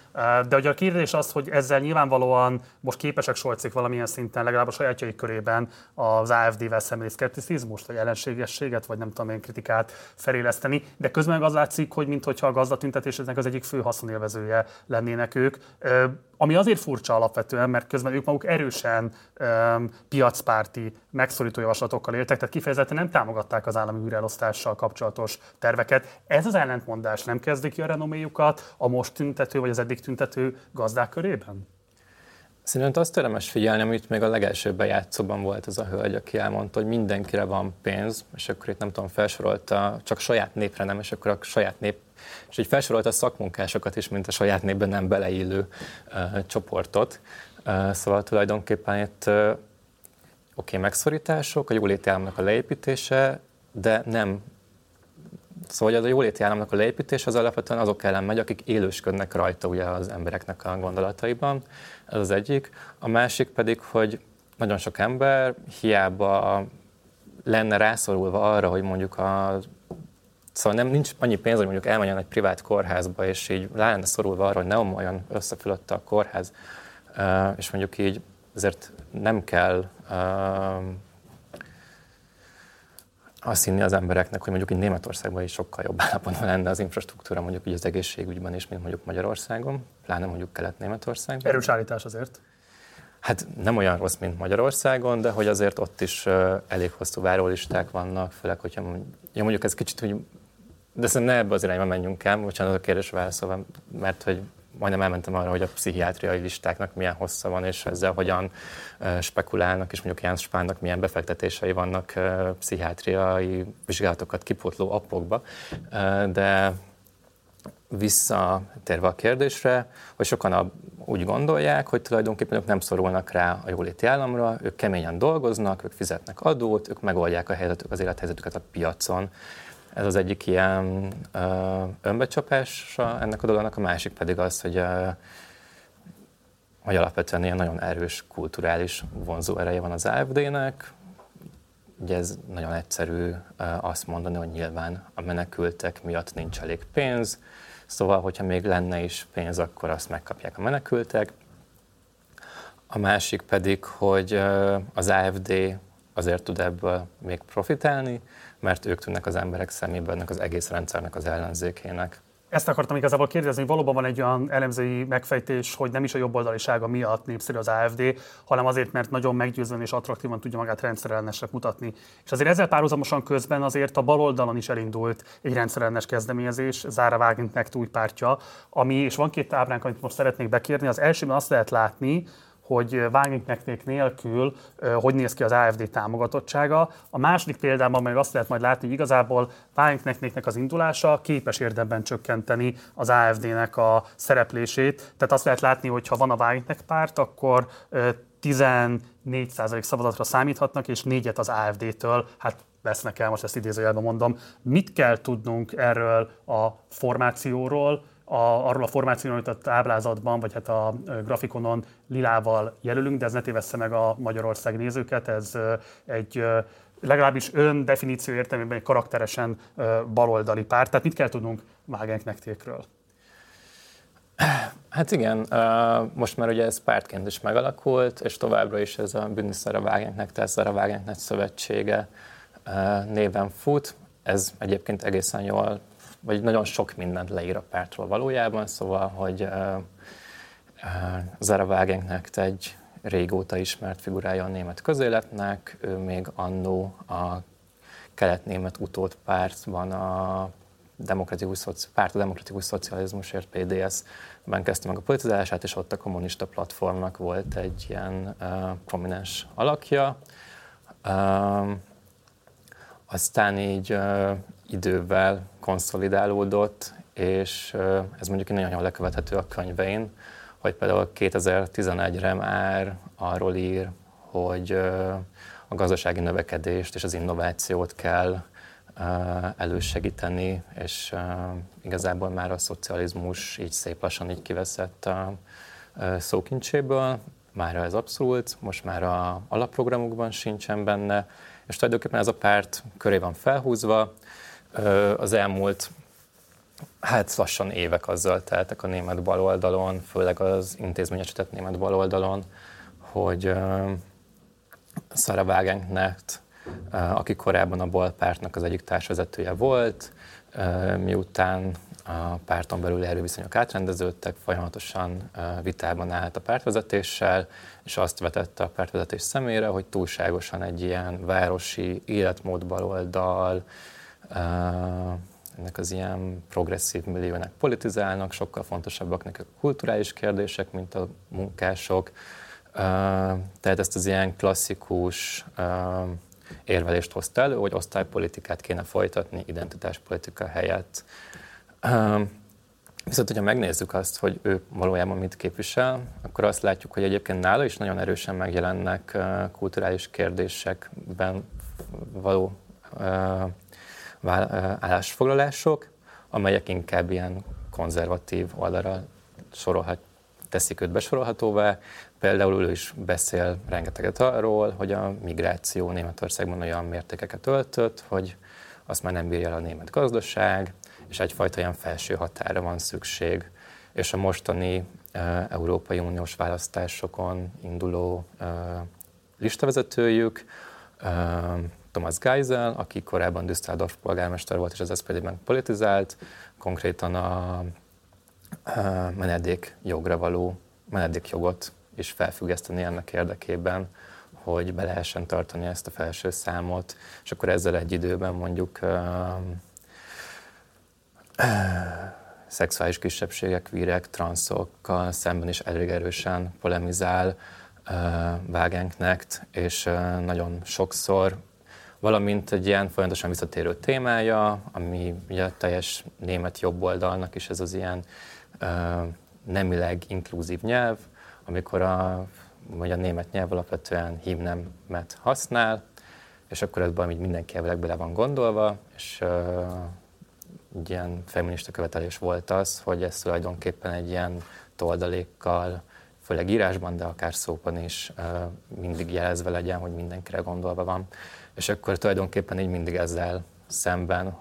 De hogy a kérdés az, hogy ezzel nyilvánvalóan most képesek solcik valamilyen szinten, legalább a sajátjaik körében az AFD-vel szembeni szkepticizmust, vagy ellenségességet, vagy nem tudom én kritikát feléleszteni, de közben az látszik, hogy mintha a gazdatüntetésnek az egyik fő haszonélvezője lenne lennének ők, ami azért furcsa alapvetően, mert közben ők maguk erősen um, piacpárti, megszorító javaslatokkal éltek, tehát kifejezetten nem támogatták az állami űrelosztással kapcsolatos terveket. Ez az ellentmondás nem kezdik ki a renoméjukat a most tüntető vagy az eddig tüntető gazdák körében? Szerintem azt érdemes figyelni, amit még a legelső bejátszóban volt ez a hölgy, aki elmondta, hogy mindenkire van pénz, és akkor itt nem tudom, felsorolta, csak saját népre nem, és akkor a saját nép és így felsorolta a szakmunkásokat is, mint a saját népben nem beleillő uh, csoportot. Uh, szóval tulajdonképpen itt uh, oké, okay, megszorítások, a jóléti államnak a leépítése, de nem Szóval a jóléti államnak a leépítés az alapvetően azok ellen megy, akik élősködnek rajta ugye az embereknek a gondolataiban. Ez az egyik. A másik pedig, hogy nagyon sok ember hiába lenne rászorulva arra, hogy mondjuk a Szóval nem, nincs annyi pénz, hogy mondjuk elmenjen egy privát kórházba, és így rá lenne szorulva arra, hogy ne omoljon összefülötte a kórház, és mondjuk így ezért nem kell azt hinni az embereknek, hogy mondjuk így Németországban is sokkal jobb állapotban lenne az infrastruktúra, mondjuk így az egészségügyben is, mint mondjuk Magyarországon, pláne mondjuk Kelet-Németországban. Erős állítás azért. Hát nem olyan rossz, mint Magyarországon, de hogy azért ott is elég hosszú várólisták vannak, főleg, hogyha ja, mondjuk ez kicsit, hogy de szerintem ne ebbe az irányba menjünk el, bocsánat a kérdés válaszolva, mert hogy majdnem elmentem arra, hogy a pszichiátriai listáknak milyen hossza van, és ezzel hogyan spekulálnak, és mondjuk Ján Spánnak milyen befektetései vannak pszichiátriai vizsgálatokat kipótló appokba. De visszatérve a kérdésre, hogy sokan a, úgy gondolják, hogy tulajdonképpen ők nem szorulnak rá a jóléti államra, ők keményen dolgoznak, ők fizetnek adót, ők megoldják a helyzetük, az élethelyzetüket a piacon. Ez az egyik ilyen ö, önbecsapása ennek a dolognak, a másik pedig az, hogy, ö, hogy alapvetően ilyen nagyon erős kulturális vonzó ereje van az AFD-nek. Ugye ez nagyon egyszerű ö, azt mondani, hogy nyilván a menekültek miatt nincs elég pénz, szóval hogyha még lenne is pénz, akkor azt megkapják a menekültek. A másik pedig, hogy az AFD azért tud ebből még profitálni, mert ők tűnnek az emberek szemében ennek az egész rendszernek az ellenzékének. Ezt akartam igazából kérdezni, hogy valóban van egy olyan elemzői megfejtés, hogy nem is a jobboldalisága miatt népszerű az AFD, hanem azért, mert nagyon meggyőzően és attraktívan tudja magát rendszerellenesre mutatni. És azért ezzel párhuzamosan közben azért a baloldalon is elindult egy rendszerellenes kezdeményezés, Zára Wagenknecht új pártja, ami, és van két ábránk, amit most szeretnék bekérni. Az elsőben azt lehet látni, hogy Wagenknecht nélkül hogy néz ki az AFD támogatottsága. A második példában meg azt lehet majd látni, hogy igazából Wagenknechtnek az indulása képes érdemben csökkenteni az AFD-nek a szereplését. Tehát azt lehet látni, hogy ha van a Wagenknecht párt, akkor 14% szavazatra számíthatnak, és négyet az AFD-től, hát vesznek el, most ezt idézőjelben mondom. Mit kell tudnunk erről a formációról, a, arról a formációról, amit a táblázatban, vagy hát a grafikonon lilával jelölünk, de ez ne tévessze meg a Magyarország nézőket, ez egy legalábbis ön definíció értelmében egy karakteresen baloldali párt. Tehát mit kell tudnunk Wagenknechtékről? Hát igen, most már ugye ez pártként is megalakult, és továbbra is ez a Bündniszer Wagenknecht, tehát a Wagenknecht szövetsége néven fut. Ez egyébként egészen jól vagy nagyon sok mindent leír a pártról valójában, szóval, hogy uh, Zara Wagenknecht egy régóta ismert figurája a német közéletnek, ő még annó a kelet-német utód pártban a demokratikus, párt a demokratikus szocializmusért, PDS-ben kezdte meg a politizálását, és ott a kommunista platformnak volt egy ilyen uh, prominens alakja. Uh, aztán így uh, idővel konszolidálódott, és ez mondjuk nagyon jól lekövethető a könyvein, hogy például 2011-re már arról ír, hogy a gazdasági növekedést és az innovációt kell elősegíteni, és igazából már a szocializmus így szép lassan így kiveszett a szókincséből, már ez abszolút, most már a alapprogramokban sincsen benne, és tulajdonképpen ez a párt köré van felhúzva. Az elmúlt hát lassan évek azzal teltek a német baloldalon, főleg az intézményesített német baloldalon, hogy Sarah Wagenknecht, aki korábban a Bal pártnak az egyik társvezetője volt, miután a párton belül erőviszonyok átrendeződtek, folyamatosan vitában állt a pártvezetéssel, és azt vetette a pártvezetés szemére, hogy túlságosan egy ilyen városi életmód baloldal, ennek az ilyen progresszív milliónek politizálnak, sokkal fontosabbak nekik a kulturális kérdések, mint a munkások. Tehát ezt az ilyen klasszikus érvelést hozta elő, hogy osztálypolitikát kéne folytatni identitáspolitika helyett. Viszont, hogyha megnézzük azt, hogy ő valójában mit képvisel, akkor azt látjuk, hogy egyébként nála is nagyon erősen megjelennek kulturális kérdésekben való állásfoglalások, amelyek inkább ilyen konzervatív oldalra sorolhat, teszik őt besorolhatóvá. Például ő is beszél rengeteget arról, hogy a migráció Németországban olyan mértékeket öltött, hogy azt már nem bírja el a német gazdaság, és egyfajta ilyen felső határa van szükség. És a mostani uh, Európai Uniós választásokon induló uh, listavezetőjük, uh, Thomas Geisel, aki korábban Düsseldorf polgármester volt, és az SPD-ben politizált, konkrétan a, a menedékjogra való menedékjogot is felfüggeszteni ennek érdekében, hogy be lehessen tartani ezt a felső számot, és akkor ezzel egy időben mondjuk szexuális kisebbségek, vírek, transzokkal szemben is elég erősen polemizál Wagenknecht, és nagyon sokszor valamint egy ilyen folyamatosan visszatérő témája, ami ugye a teljes német jobboldalnak is ez az ilyen nemileg inkluzív nyelv, amikor a, vagy a német nyelv alapvetően hívnemet használ, és akkor ez valami mindenki elvileg bele van gondolva, és egy ilyen feminista követelés volt az, hogy ez tulajdonképpen egy ilyen toldalékkal, főleg írásban, de akár szóban is mindig jelezve legyen, hogy mindenkire gondolva van és akkor tulajdonképpen így mindig ezzel szemben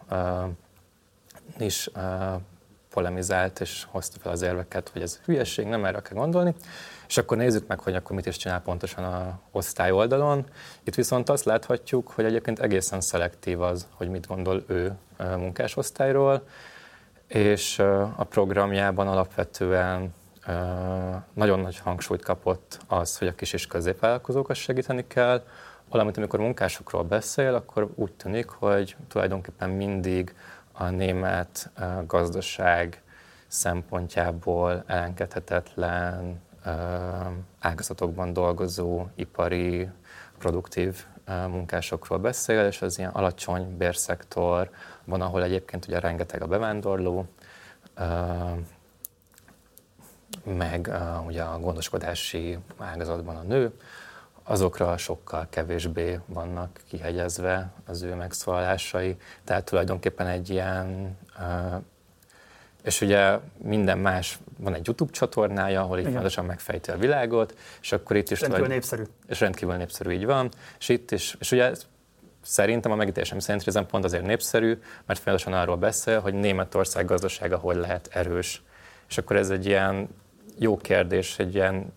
is polemizált, és hozta fel az érveket, hogy ez hülyeség, nem erre kell gondolni. És akkor nézzük meg, hogy akkor mit is csinál pontosan a osztály oldalon. Itt viszont azt láthatjuk, hogy egyébként egészen szelektív az, hogy mit gondol ő munkásosztályról, és a programjában alapvetően nagyon nagy hangsúlyt kapott az, hogy a kis és középvállalkozókat segíteni kell, valamint amikor munkásokról beszél, akkor úgy tűnik, hogy tulajdonképpen mindig a német gazdaság szempontjából elengedhetetlen ágazatokban dolgozó ipari, produktív munkásokról beszél, és az ilyen alacsony bérszektor, van, ahol egyébként ugye rengeteg a bevándorló, meg ugye a gondoskodási ágazatban a nő, azokra sokkal kevésbé vannak kihegyezve az ő megszólalásai. Tehát tulajdonképpen egy ilyen, és ugye minden más, van egy YouTube csatornája, ahol itt fontosan megfejti a világot, és akkor itt is... Rendkívül népszerű. És rendkívül népszerű, így van. És itt is, és ugye szerintem a megítélésem szerint ezen pont azért népszerű, mert fontosan arról beszél, hogy Németország gazdasága hogy lehet erős. És akkor ez egy ilyen jó kérdés, egy ilyen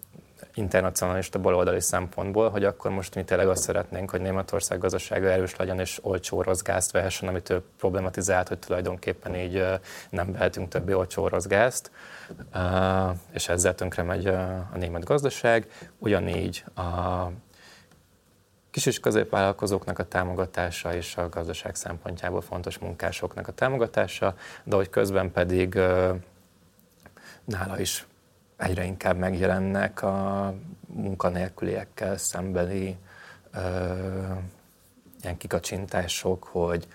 internacionalista baloldali szempontból, hogy akkor most mi tényleg azt szeretnénk, hogy Németország gazdasága erős legyen és olcsó orosz gázt vehessen, amit ő problematizált, hogy tulajdonképpen így nem vehetünk többé olcsó orosz gázt, és ezzel tönkre megy a német gazdaság. Ugyanígy a kis és középvállalkozóknak a támogatása és a gazdaság szempontjából fontos munkásoknak a támogatása, de hogy közben pedig nála is egyre inkább megjelennek a munkanélküliekkel szembeni ö, ilyen kikacsintások, hogy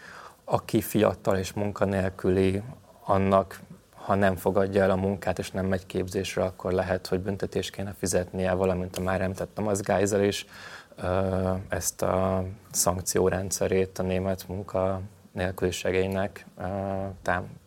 aki fiatal és munkanélküli, annak ha nem fogadja el a munkát és nem megy képzésre, akkor lehet, hogy büntetést kéne fizetnie, valamint a már említett az Geisel is ezt a szankciórendszerét a német munka nélküliségeinek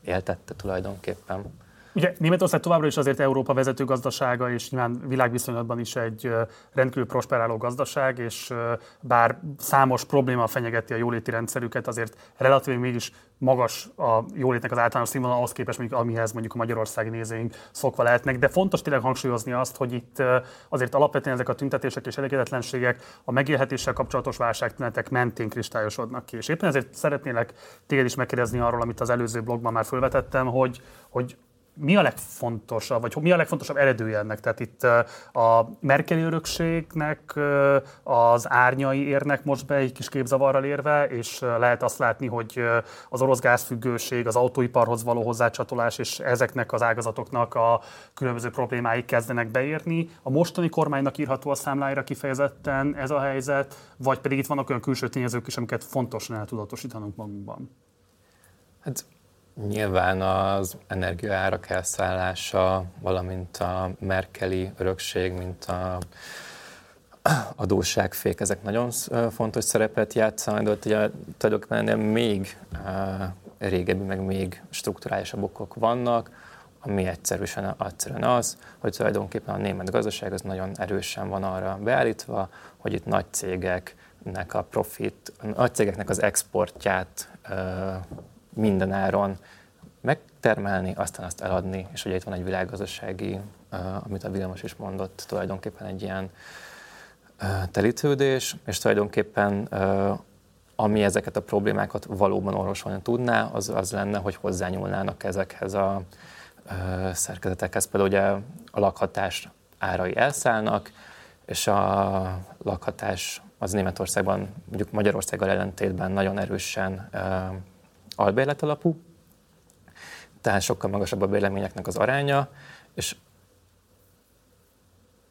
éltette tulajdonképpen. Ugye Németország továbbra is azért Európa vezető gazdasága, és nyilván világviszonylatban is egy rendkívül prosperáló gazdaság, és bár számos probléma fenyegeti a jóléti rendszerüket, azért relatív mégis magas a jólétnek az általános színvonal ahhoz képest, mondjuk, amihez mondjuk a magyarországi nézőink szokva lehetnek. De fontos tényleg hangsúlyozni azt, hogy itt azért alapvetően ezek a tüntetések és elégedetlenségek a megélhetéssel kapcsolatos válságtünetek mentén kristályosodnak ki. És éppen ezért szeretnélek téged is megkérdezni arról, amit az előző blogban már felvetettem, hogy, hogy mi a legfontosabb, vagy mi a legfontosabb eredője ennek? Tehát itt a Merkeli örökségnek az árnyai érnek most be egy kis képzavarral érve, és lehet azt látni, hogy az orosz gázfüggőség, az autóiparhoz való hozzácsatolás és ezeknek az ágazatoknak a különböző problémái kezdenek beérni. A mostani kormánynak írható a számláira kifejezetten ez a helyzet, vagy pedig itt vannak olyan külső tényezők is, amiket fontosan el tudatosítanunk magunkban? Hát Nyilván az energiaárak elszállása, valamint a merkeli örökség, mint a adósságfék, ezek nagyon fontos szerepet játszanak, de ott ugye tulajdonképpen még régebbi, meg még strukturálisabb okok vannak, ami egyszerűen, egyszerűen az, hogy tulajdonképpen a német gazdaság az nagyon erősen van arra beállítva, hogy itt nagy cégeknek a profit, a nagy cégeknek az exportját minden áron megtermelni, aztán azt eladni, és ugye itt van egy világgazdasági, amit a Vilmos is mondott, tulajdonképpen egy ilyen telítődés, és tulajdonképpen ami ezeket a problémákat valóban orvosolni tudná, az, az lenne, hogy hozzányúlnának ezekhez a szerkezetekhez. Például ugye a lakhatás árai elszállnak, és a lakhatás az Németországban, mondjuk Magyarországgal ellentétben nagyon erősen albérlet alapú, tehát sokkal magasabb a bérleményeknek az aránya, és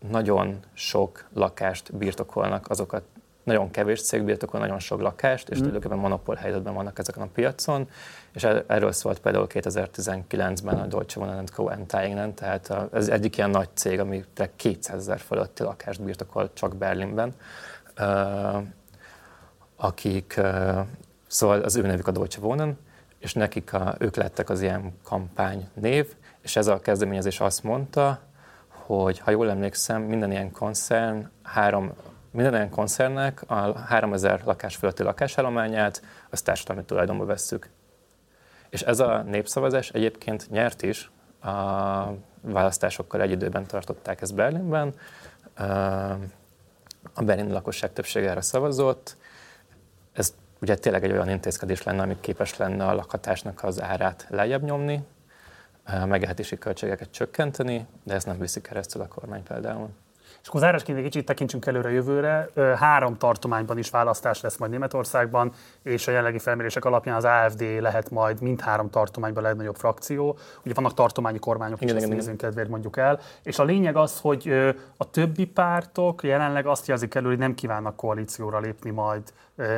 nagyon sok lakást birtokolnak azokat, nagyon kevés cég birtokol nagyon sok lakást, és mm. tulajdonképpen monopól helyzetben vannak ezeken a piacon, és erről szólt például 2019-ben a Deutsche Wohnen Co. Enteignen, tehát ez egyik ilyen nagy cég, ami 200 ezer fölötti lakást birtokol csak Berlinben, akik, szóval az ő nevük a Deutsche Wohnen, és nekik a, ők lettek az ilyen kampány név, és ez a kezdeményezés azt mondta, hogy ha jól emlékszem, minden ilyen koncern három minden ilyen koncernnek a 3000 lakás fölötti lakásállományát az társadalmi tulajdonba vesszük. És ez a népszavazás egyébként nyert is, a választásokkal egy időben tartották ezt Berlinben. A berlini lakosság többsége erre szavazott. Ez ugye tényleg egy olyan intézkedés lenne, ami képes lenne a lakhatásnak az árát lejjebb nyomni, megélhetési költségeket csökkenteni, de ezt nem viszi keresztül a kormány például. És akkor zárásként egy kicsit tekintsünk előre jövőre. Három tartományban is választás lesz majd Németországban, és a jelenlegi felmérések alapján az AFD lehet majd mindhárom tartományban a legnagyobb frakció. Ugye vannak tartományi kormányok is, ezt nézünk kedvéért mondjuk el. És a lényeg az, hogy a többi pártok jelenleg azt jelzik elő, hogy nem kívánnak koalícióra lépni majd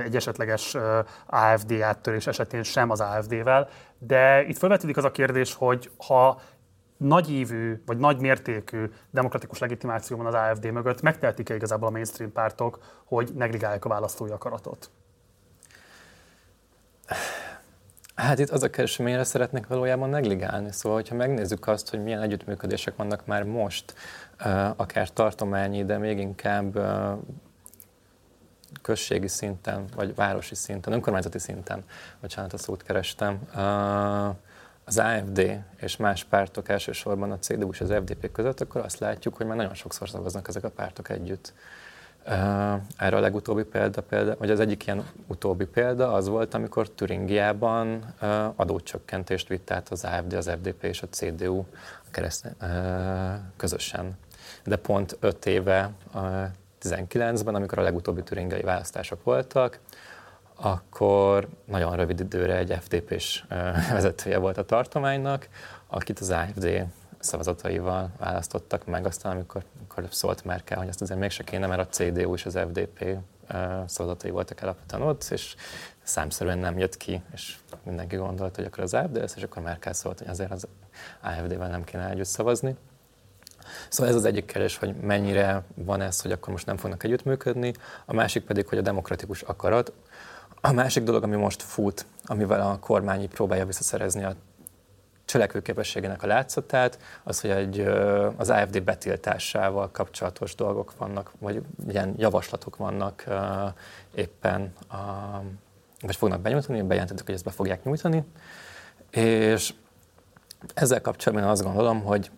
egy esetleges AFD áttörés esetén sem az AFD-vel. De itt felvetődik az a kérdés, hogy ha nagyívű vagy nagy mértékű demokratikus legitimáció van az AFD mögött, megtehetik-e igazából a mainstream pártok, hogy negligálják a választói akaratot? Hát itt az a kérdés, mire szeretnék valójában negligálni. Szóval, hogyha megnézzük azt, hogy milyen együttműködések vannak már most, akár tartományi, de még inkább községi szinten, vagy városi szinten, önkormányzati szinten, bocsánat, a szót kerestem, az AFD és más pártok, elsősorban a CDU és az FDP között, akkor azt látjuk, hogy már nagyon sokszor szavaznak ezek a pártok együtt. Erre a legutóbbi példa, példa, vagy az egyik ilyen utóbbi példa az volt, amikor Türingiában adócsökkentést vitt át az AFD, az FDP és a CDU kereszt, közösen. De pont öt éve, 19-ben, amikor a legutóbbi türingai választások voltak, akkor nagyon rövid időre egy FDP-s vezetője volt a tartománynak, akit az AFD szavazataival választottak meg, aztán amikor, amikor szólt Merkel, hogy ezt azért mégse kéne, mert a CDU és az FDP szavazatai voltak alapvetően ott, és számszerűen nem jött ki, és mindenki gondolta, hogy akkor az AFD lesz, és akkor Merkel szólt, hogy azért az AFD-vel nem kéne együtt szavazni. Szóval ez az egyik kérdés, hogy mennyire van ez, hogy akkor most nem fognak együttműködni, a másik pedig, hogy a demokratikus akarat. A másik dolog, ami most fut, amivel a kormány próbálja visszaszerezni a cselekvőképességének a látszatát, az, hogy egy, az AFD betiltásával kapcsolatos dolgok vannak, vagy ilyen javaslatok vannak éppen, vagy fognak benyújtani, bejelentettek, hogy ezt be fogják nyújtani, és ezzel kapcsolatban azt gondolom, hogy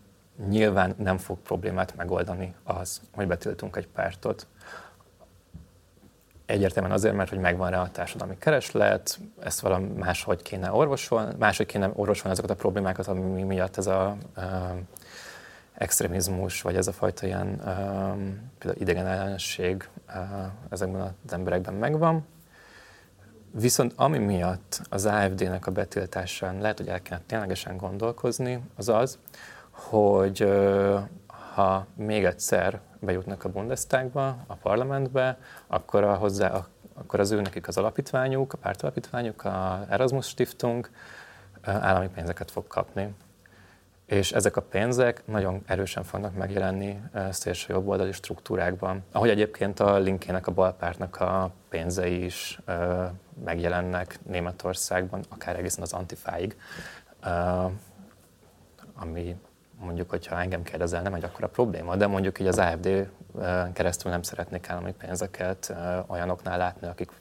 nyilván nem fog problémát megoldani az, hogy betiltunk egy pártot. Egyértelműen azért, mert hogy megvan rá a társadalmi kereslet, ezt valami máshogy kéne orvosolni, máshogy kéne orvosolni azokat a problémákat, ami miatt ez a uh, extrémizmus, vagy ez a fajta ilyen uh, például idegen ellenség uh, ezekben az emberekben megvan. Viszont ami miatt az AFD-nek a betiltásán lehet, hogy el kellene ténylegesen gondolkozni, az az, hogy uh, ha még egyszer bejutnak a Bundestagba, a parlamentbe, akkor, a hozzá, akkor az ő nekik az alapítványuk, a pártalapítványuk, a Erasmus Stiftung állami pénzeket fog kapni. És ezek a pénzek nagyon erősen fognak megjelenni szélső jobboldali struktúrákban. Ahogy egyébként a linkének, a balpártnak a pénzei is megjelennek Németországban, akár egészen az antifáig, ami mondjuk, hogyha engem kérdezel, nem egy akkora probléma, de mondjuk így az AFD keresztül nem szeretnék állami pénzeket olyanoknál látni, akik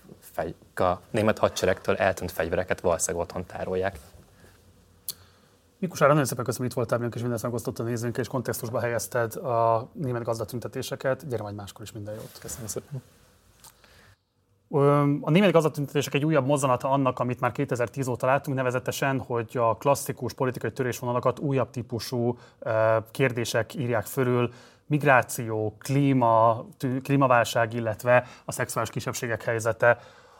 a német hadseregtől eltűnt fegyvereket valószínűleg otthon tárolják. Mikus Ára, nagyon szépen köszönöm, itt voltál velünk, és mindent megosztott a nézőnk, és kontextusba helyezted a német gazdatüntetéseket. Gyere majd máskor is minden jót. Köszönöm szépen. A német gazdatüntetések egy újabb mozzanata annak, amit már 2010 óta láttunk, nevezetesen, hogy a klasszikus politikai törésvonalakat újabb típusú kérdések írják fölül, migráció, klíma, klímaválság, illetve a szexuális kisebbségek helyzete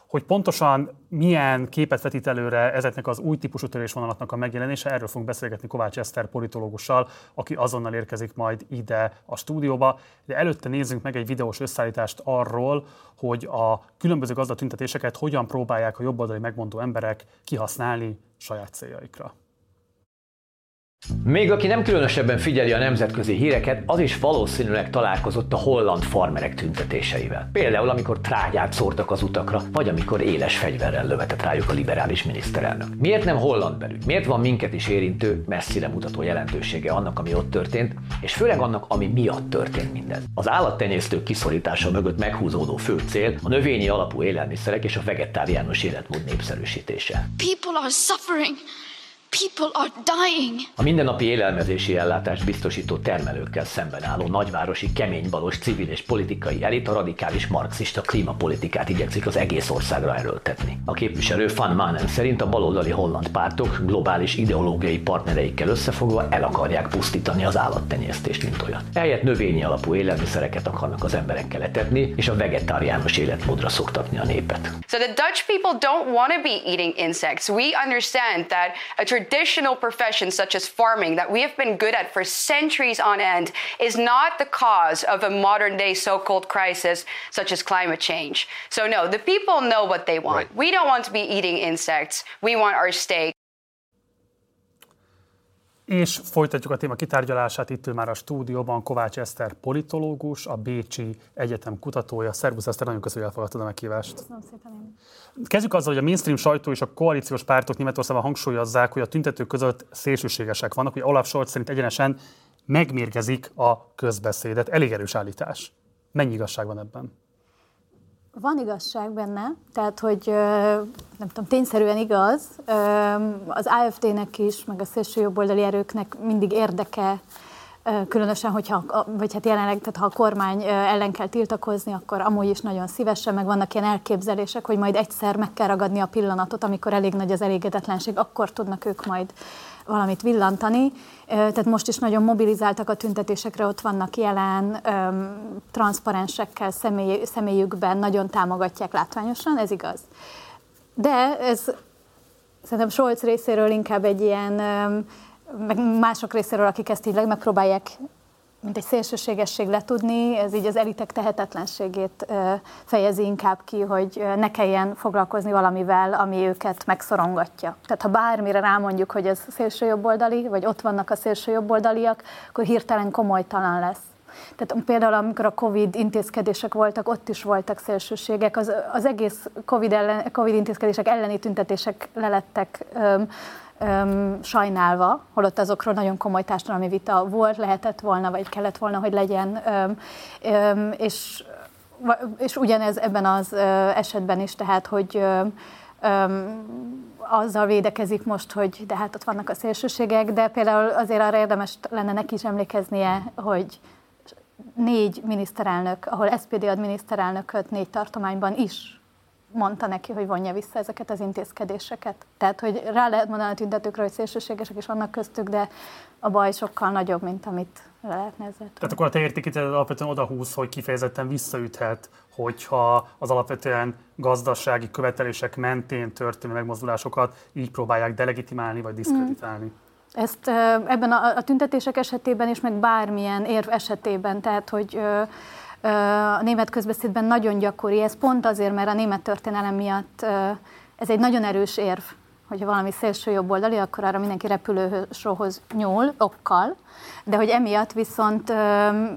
hogy pontosan milyen képet vetít előre ezeknek az új típusú törésvonalaknak a megjelenése, erről fogunk beszélgetni Kovács Eszter politológussal, aki azonnal érkezik majd ide a stúdióba. De előtte nézzünk meg egy videós összeállítást arról, hogy a különböző gazdatüntetéseket hogyan próbálják a jobboldali megmondó emberek kihasználni saját céljaikra. Még aki nem különösebben figyeli a nemzetközi híreket, az is valószínűleg találkozott a holland farmerek tüntetéseivel. Például, amikor trágyát szórtak az utakra, vagy amikor éles fegyverrel lövetett rájuk a liberális miniszterelnök. Miért nem holland belül? Miért van minket is érintő, messzire mutató jelentősége annak, ami ott történt, és főleg annak, ami miatt történt mindez? Az állattenyésztők kiszorítása mögött meghúzódó fő cél a növényi alapú élelmiszerek és a vegetáriánus életmód népszerűsítése. People are suffering. People are dying. A mindennapi élelmezési ellátást biztosító termelőkkel szemben álló nagyvárosi keménybalos civil és politikai elit a radikális marxista klímapolitikát igyekszik az egész országra erőltetni. A képviselő Van Manen szerint a baloldali holland pártok globális ideológiai partnereikkel összefogva el akarják pusztítani az állattenyésztést, mint olyan. Eljött növényi alapú élelmiszereket akarnak az emberekkel etetni, és a vegetáriánus életmódra szoktatni a népet. So the Dutch people don't want to be eating insects. We understand that a traditional profession such as farming that we have been good at for centuries on end is not the cause of a modern day so-called crisis such as climate change. So no, the people know what they want. Right. We don't want to be eating insects. We want our steak. És folytatjuk a téma kitárgyalását. Itt ül már a stúdióban Kovács Eszter politológus, a Bécsi Egyetem kutatója. Szervusz Eszter, nagyon köszönöm, hogy elfogadtad a meghívást. Köszönöm szépen. Kezdjük azzal, hogy a mainstream sajtó és a koalíciós pártok Németországban hangsúlyozzák, hogy a tüntetők között szélsőségesek vannak, hogy Olaf Scholz szerint egyenesen megmérgezik a közbeszédet. Elég erős állítás. Mennyi igazság van ebben? Van igazság benne, tehát hogy nem tudom, tényszerűen igaz, az AFD-nek is, meg a szélső jobboldali erőknek mindig érdeke, különösen, hogyha, vagy hát jelenleg, tehát ha a kormány ellen kell tiltakozni, akkor amúgy is nagyon szívesen, meg vannak ilyen elképzelések, hogy majd egyszer meg kell ragadni a pillanatot, amikor elég nagy az elégedetlenség, akkor tudnak ők majd valamit villantani. Tehát most is nagyon mobilizáltak a tüntetésekre, ott vannak jelen, transzparensekkel személy, személyükben, nagyon támogatják látványosan, ez igaz. De ez szerintem Scholz részéről inkább egy ilyen, meg mások részéről, akik ezt így megpróbálják mint egy szélsőségesség letudni, ez így az elitek tehetetlenségét fejezi inkább ki, hogy ne kelljen foglalkozni valamivel, ami őket megszorongatja. Tehát ha bármire rámondjuk, hogy ez szélső jobboldali, vagy ott vannak a szélső jobboldaliak, akkor hirtelen komolytalan lesz. Tehát például amikor a Covid intézkedések voltak, ott is voltak szélsőségek, az, az egész COVID, ellen, COVID intézkedések elleni tüntetések lelettek öm, sajnálva, holott azokról nagyon komoly társadalmi vita volt, lehetett volna, vagy kellett volna, hogy legyen, öm, öm, és, és ugyanez ebben az esetben is, tehát, hogy öm, öm, azzal védekezik most, hogy de hát ott vannak a szélsőségek, de például azért arra érdemes lenne neki is emlékeznie, hogy négy miniszterelnök, ahol SPD ad miniszterelnököt négy tartományban is mondta neki, hogy vonja vissza ezeket az intézkedéseket. Tehát, hogy rá lehet mondani a tüntetőkre, hogy szélsőségesek is vannak köztük, de a baj sokkal nagyobb, mint amit le lehetne ezzel Tehát akkor a te értékítélet alapvetően odahúz, hogy kifejezetten visszaüthet, hogyha az alapvetően gazdasági követelések mentén történő megmozdulásokat így próbálják delegitimálni vagy diszkreditálni. Mm. Ezt ebben a, a tüntetések esetében is, meg bármilyen érv esetében, tehát hogy a német közbeszédben nagyon gyakori, ez pont azért, mert a német történelem miatt ez egy nagyon erős érv, hogyha valami szélső jobboldali, akkor arra mindenki repülősóhoz nyúl, okkal, de hogy emiatt viszont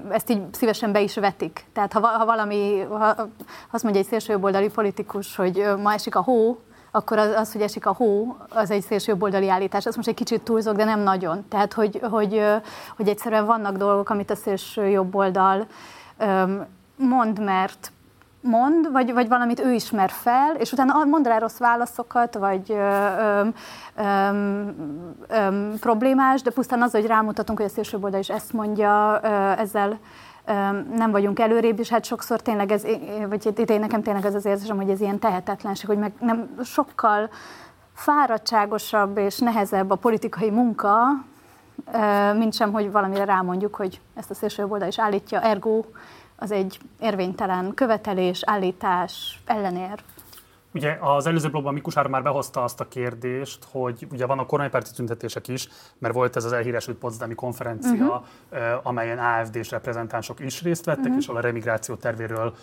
ezt így szívesen be is vetik. Tehát ha, valami, ha azt mondja egy szélső jobboldali politikus, hogy ma esik a hó, akkor az, az, hogy esik a hó, az egy szélsőjobboldali állítás. Ezt most egy kicsit túlzok, de nem nagyon. Tehát, hogy, hogy, hogy egyszerűen vannak dolgok, amit a szélső jobboldal mond, mert mond, vagy, vagy valamit ő ismer fel, és utána mond rá rossz válaszokat, vagy ö, ö, ö, problémás, de pusztán az, hogy rámutatunk, hogy a szélsőboldal is ezt mondja, ö, ezzel nem vagyunk előrébb, és hát sokszor tényleg ez, vagy itt én nekem tényleg ez az érzésem, hogy ez ilyen tehetetlenség, hogy meg nem sokkal fáradtságosabb és nehezebb a politikai munka, mint sem, hogy valamire rámondjuk, hogy ezt a szélső oldal is állítja, ergo az egy érvénytelen követelés, állítás, ellenérv. Ugye az előző blogban Mikus már behozta azt a kérdést, hogy ugye vannak kormánypárti tüntetések is, mert volt ez az elhíresült Potsdami konferencia, uh-huh. amelyen AFD-s reprezentánsok is részt vettek, uh-huh. és ahol a remigráció tervéről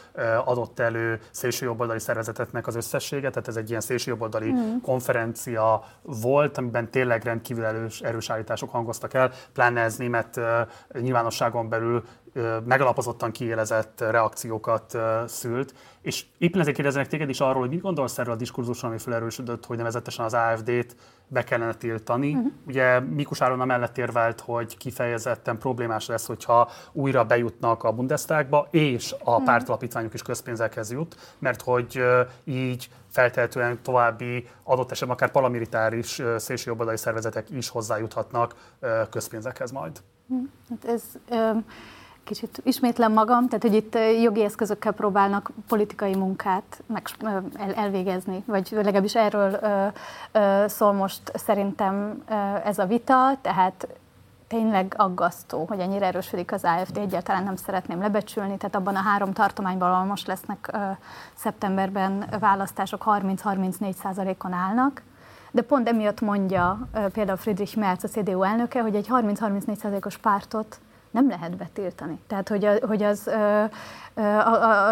adott elő szélsőjobboldali szervezetetnek az összessége, tehát ez egy ilyen szélsőjobboldali uh-huh. konferencia volt, amiben tényleg rendkívül erős, erős állítások hangoztak el, pláne ez német nyilvánosságon belül megalapozottan kiélezett reakciókat szült. És éppen ezért kérdeznek téged is arról, hogy mit gondolsz erről a diskurzusról, ami felerősödött, hogy nevezetesen az AFD-t be kellene tiltani. Uh-huh. Ugye Mikus Áron mellett érvelt, hogy kifejezetten problémás lesz, hogyha újra bejutnak a Bundestagba, és a uh-huh. pártalapítványok is közpénzekhez jut, mert hogy így feltehetően további adott esetben akár paramilitáris szélsőjobboldali szervezetek is hozzájuthatnak közpénzekhez majd. Uh-huh. Hát ez... Um kicsit ismétlem magam, tehát hogy itt jogi eszközökkel próbálnak politikai munkát meg, el, elvégezni, vagy legalábbis erről ö, ö, szól most szerintem ö, ez a vita, tehát tényleg aggasztó, hogy ennyire erősödik az AFD, egyáltalán nem szeretném lebecsülni, tehát abban a három tartományban, ahol most lesznek ö, szeptemberben választások, 30-34 százalékon állnak, de pont emiatt mondja például Friedrich Merz, a CDU elnöke, hogy egy 30-34 százalékos pártot nem lehet betiltani. Tehát, hogy, a, hogy az,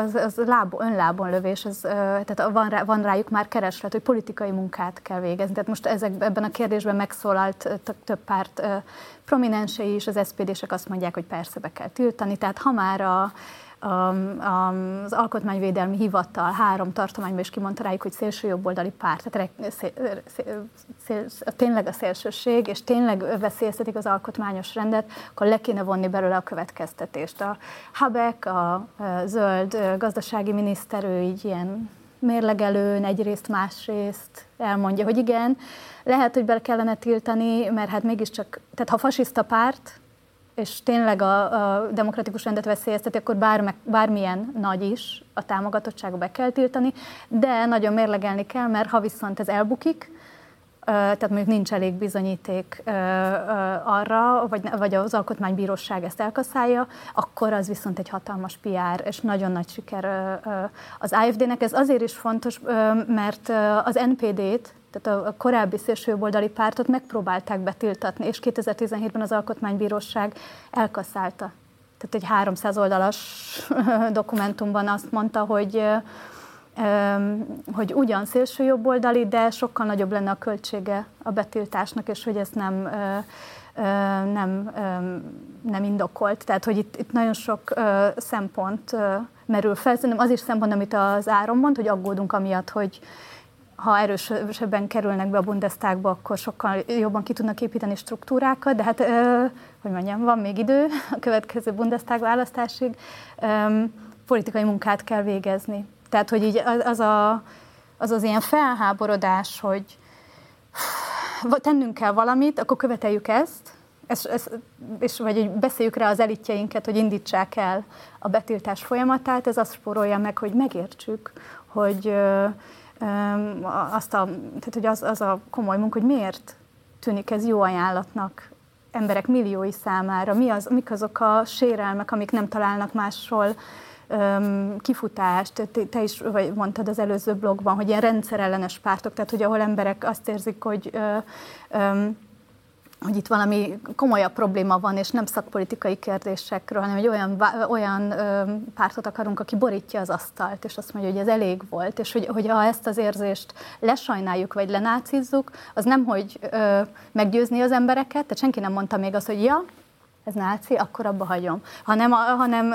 az, az láb, önlábon lövés, az, tehát van, rá, van rájuk már kereslet, hogy politikai munkát kell végezni. Tehát most ezek, ebben a kérdésben megszólalt több párt prominensei is, az SPD-sek azt mondják, hogy persze be kell tiltani. Tehát ha már a, az Alkotmányvédelmi Hivatal három tartományban is kimondta rájuk, hogy szélsőjobboldali párt, tehát szél, szél, tényleg a szélsőség, és tényleg veszélyeztetik az alkotmányos rendet, akkor le kéne vonni belőle a következtetést. A Habek, a zöld gazdasági miniszter, ő így ilyen mérlegelőn egyrészt, másrészt elmondja, hogy igen, lehet, hogy bele kellene tiltani, mert hát mégiscsak, tehát ha fasiszta párt, és tényleg a, a demokratikus rendet veszélyezteti, akkor bárme, bármilyen nagy is a támogatottsága be kell tiltani, de nagyon mérlegelni kell, mert ha viszont ez elbukik, tehát mondjuk nincs elég bizonyíték arra, vagy, vagy az alkotmánybíróság ezt elkaszálja, akkor az viszont egy hatalmas PR, és nagyon nagy siker az AFD-nek. Ez azért is fontos, mert az NPD-t, tehát a korábbi szélsőjobboldali pártot megpróbálták betiltatni, és 2017-ben az Alkotmánybíróság elkaszálta. tehát egy 300 oldalas dokumentumban azt mondta, hogy hogy ugyan szélső jobboldali, de sokkal nagyobb lenne a költsége a betiltásnak, és hogy ez nem, nem, nem indokolt. Tehát, hogy itt, itt nagyon sok szempont merül fel. Szerintem az is szempont, amit az Áron mond, hogy aggódunk amiatt, hogy ha erősebben kerülnek be a Bundestagba, akkor sokkal jobban ki tudnak építeni struktúrákat, de hát, hogy mondjam, van még idő a következő Bundestag választásig, politikai munkát kell végezni. Tehát, hogy így az a, az, az ilyen felháborodás, hogy tennünk kell valamit, akkor követeljük ezt, ez, ez, és vagy hogy beszéljük rá az elitjeinket, hogy indítsák el a betiltás folyamatát, ez azt spórolja meg, hogy megértsük, hogy azt a, tehát, hogy az, az a komoly munka, hogy miért tűnik ez jó ajánlatnak emberek milliói számára, mi az, mik azok a sérelmek, amik nem találnak máshol kifutást, te, te is vagy mondtad az előző blogban, hogy ilyen rendszerellenes pártok, tehát hogy ahol emberek azt érzik, hogy ö, ö, hogy itt valami komolyabb probléma van, és nem szakpolitikai kérdésekről, hanem egy olyan, olyan pártot akarunk, aki borítja az asztalt, és azt mondja, hogy ez elég volt, és hogy, hogy ha ezt az érzést lesajnáljuk, vagy lenácizzuk, az nem, hogy ö, meggyőzni az embereket, tehát senki nem mondta még azt, hogy ja, ez náci, akkor abba hagyom. Hanem, hanem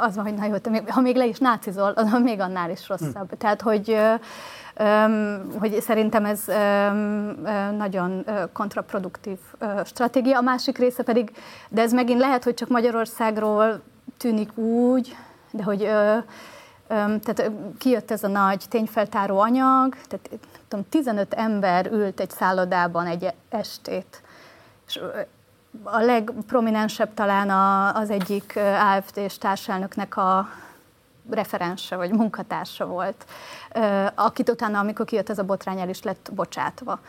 az van, hogy na jó, ha még le is nácizol, az még annál is rosszabb. Hm. Tehát, hogy hogy szerintem ez nagyon kontraproduktív stratégia. A másik része pedig, de ez megint lehet, hogy csak Magyarországról tűnik úgy, de hogy tehát kijött ez a nagy tényfeltáró anyag, tehát tudom, 15 ember ült egy szállodában egy estét, és a legprominensebb talán az egyik AFD-s társelnöknek a referense vagy munkatársa volt, akit utána, amikor kijött ez a botrány, el is lett bocsátva.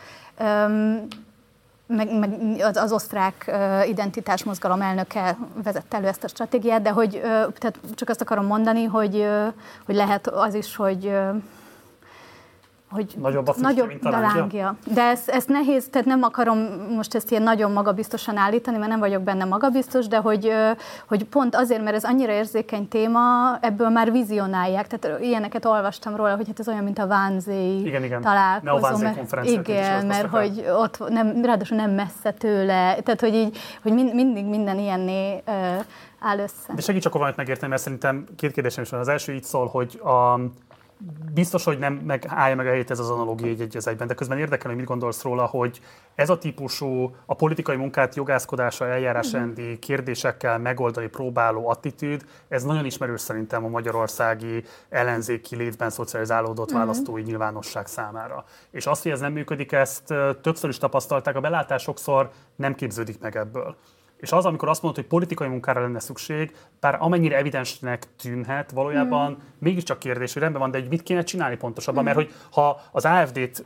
Meg, meg az, az osztrák identitásmozgalom elnöke vezette elő ezt a stratégiát, de hogy tehát csak azt akarom mondani, hogy, hogy lehet az is, hogy hogy nagyobb a, füstje, nagyobb mint a lángja. lángja. De ez, ez nehéz, tehát nem akarom most ezt ilyen nagyon magabiztosan állítani, mert nem vagyok benne magabiztos, de hogy, hogy pont azért, mert ez annyira érzékeny téma, ebből már vizionálják. Tehát ilyeneket olvastam róla, hogy hát ez olyan, mint a Vánzéi igen, igen. találkozó. Mert, igen, mert hogy ott nem, ráadásul nem messze tőle, tehát hogy így, hogy mind, mindig minden ilyenné áll össze. De segíts akkor valamit megérteni, mert szerintem két kérdésem is van. Az első így szól, hogy a, biztos, hogy nem meg, állja meg a helyét ez az analógia egy, egy az egyben, de közben érdekel, hogy mit gondolsz róla, hogy ez a típusú a politikai munkát jogászkodása, eljárásrendi uh-huh. kérdésekkel megoldani próbáló attitűd, ez nagyon ismerős szerintem a magyarországi ellenzéki létben szocializálódott uh-huh. választói nyilvánosság számára. És azt, hogy ez nem működik, ezt többször is tapasztalták, a belátás sokszor nem képződik meg ebből. És az, amikor azt mondod, hogy politikai munkára lenne szükség, bár amennyire evidensnek tűnhet, valójában mm. mégiscsak kérdés, hogy rendben van, de hogy mit kéne csinálni pontosabban, mm. mert hogy ha az AFD-t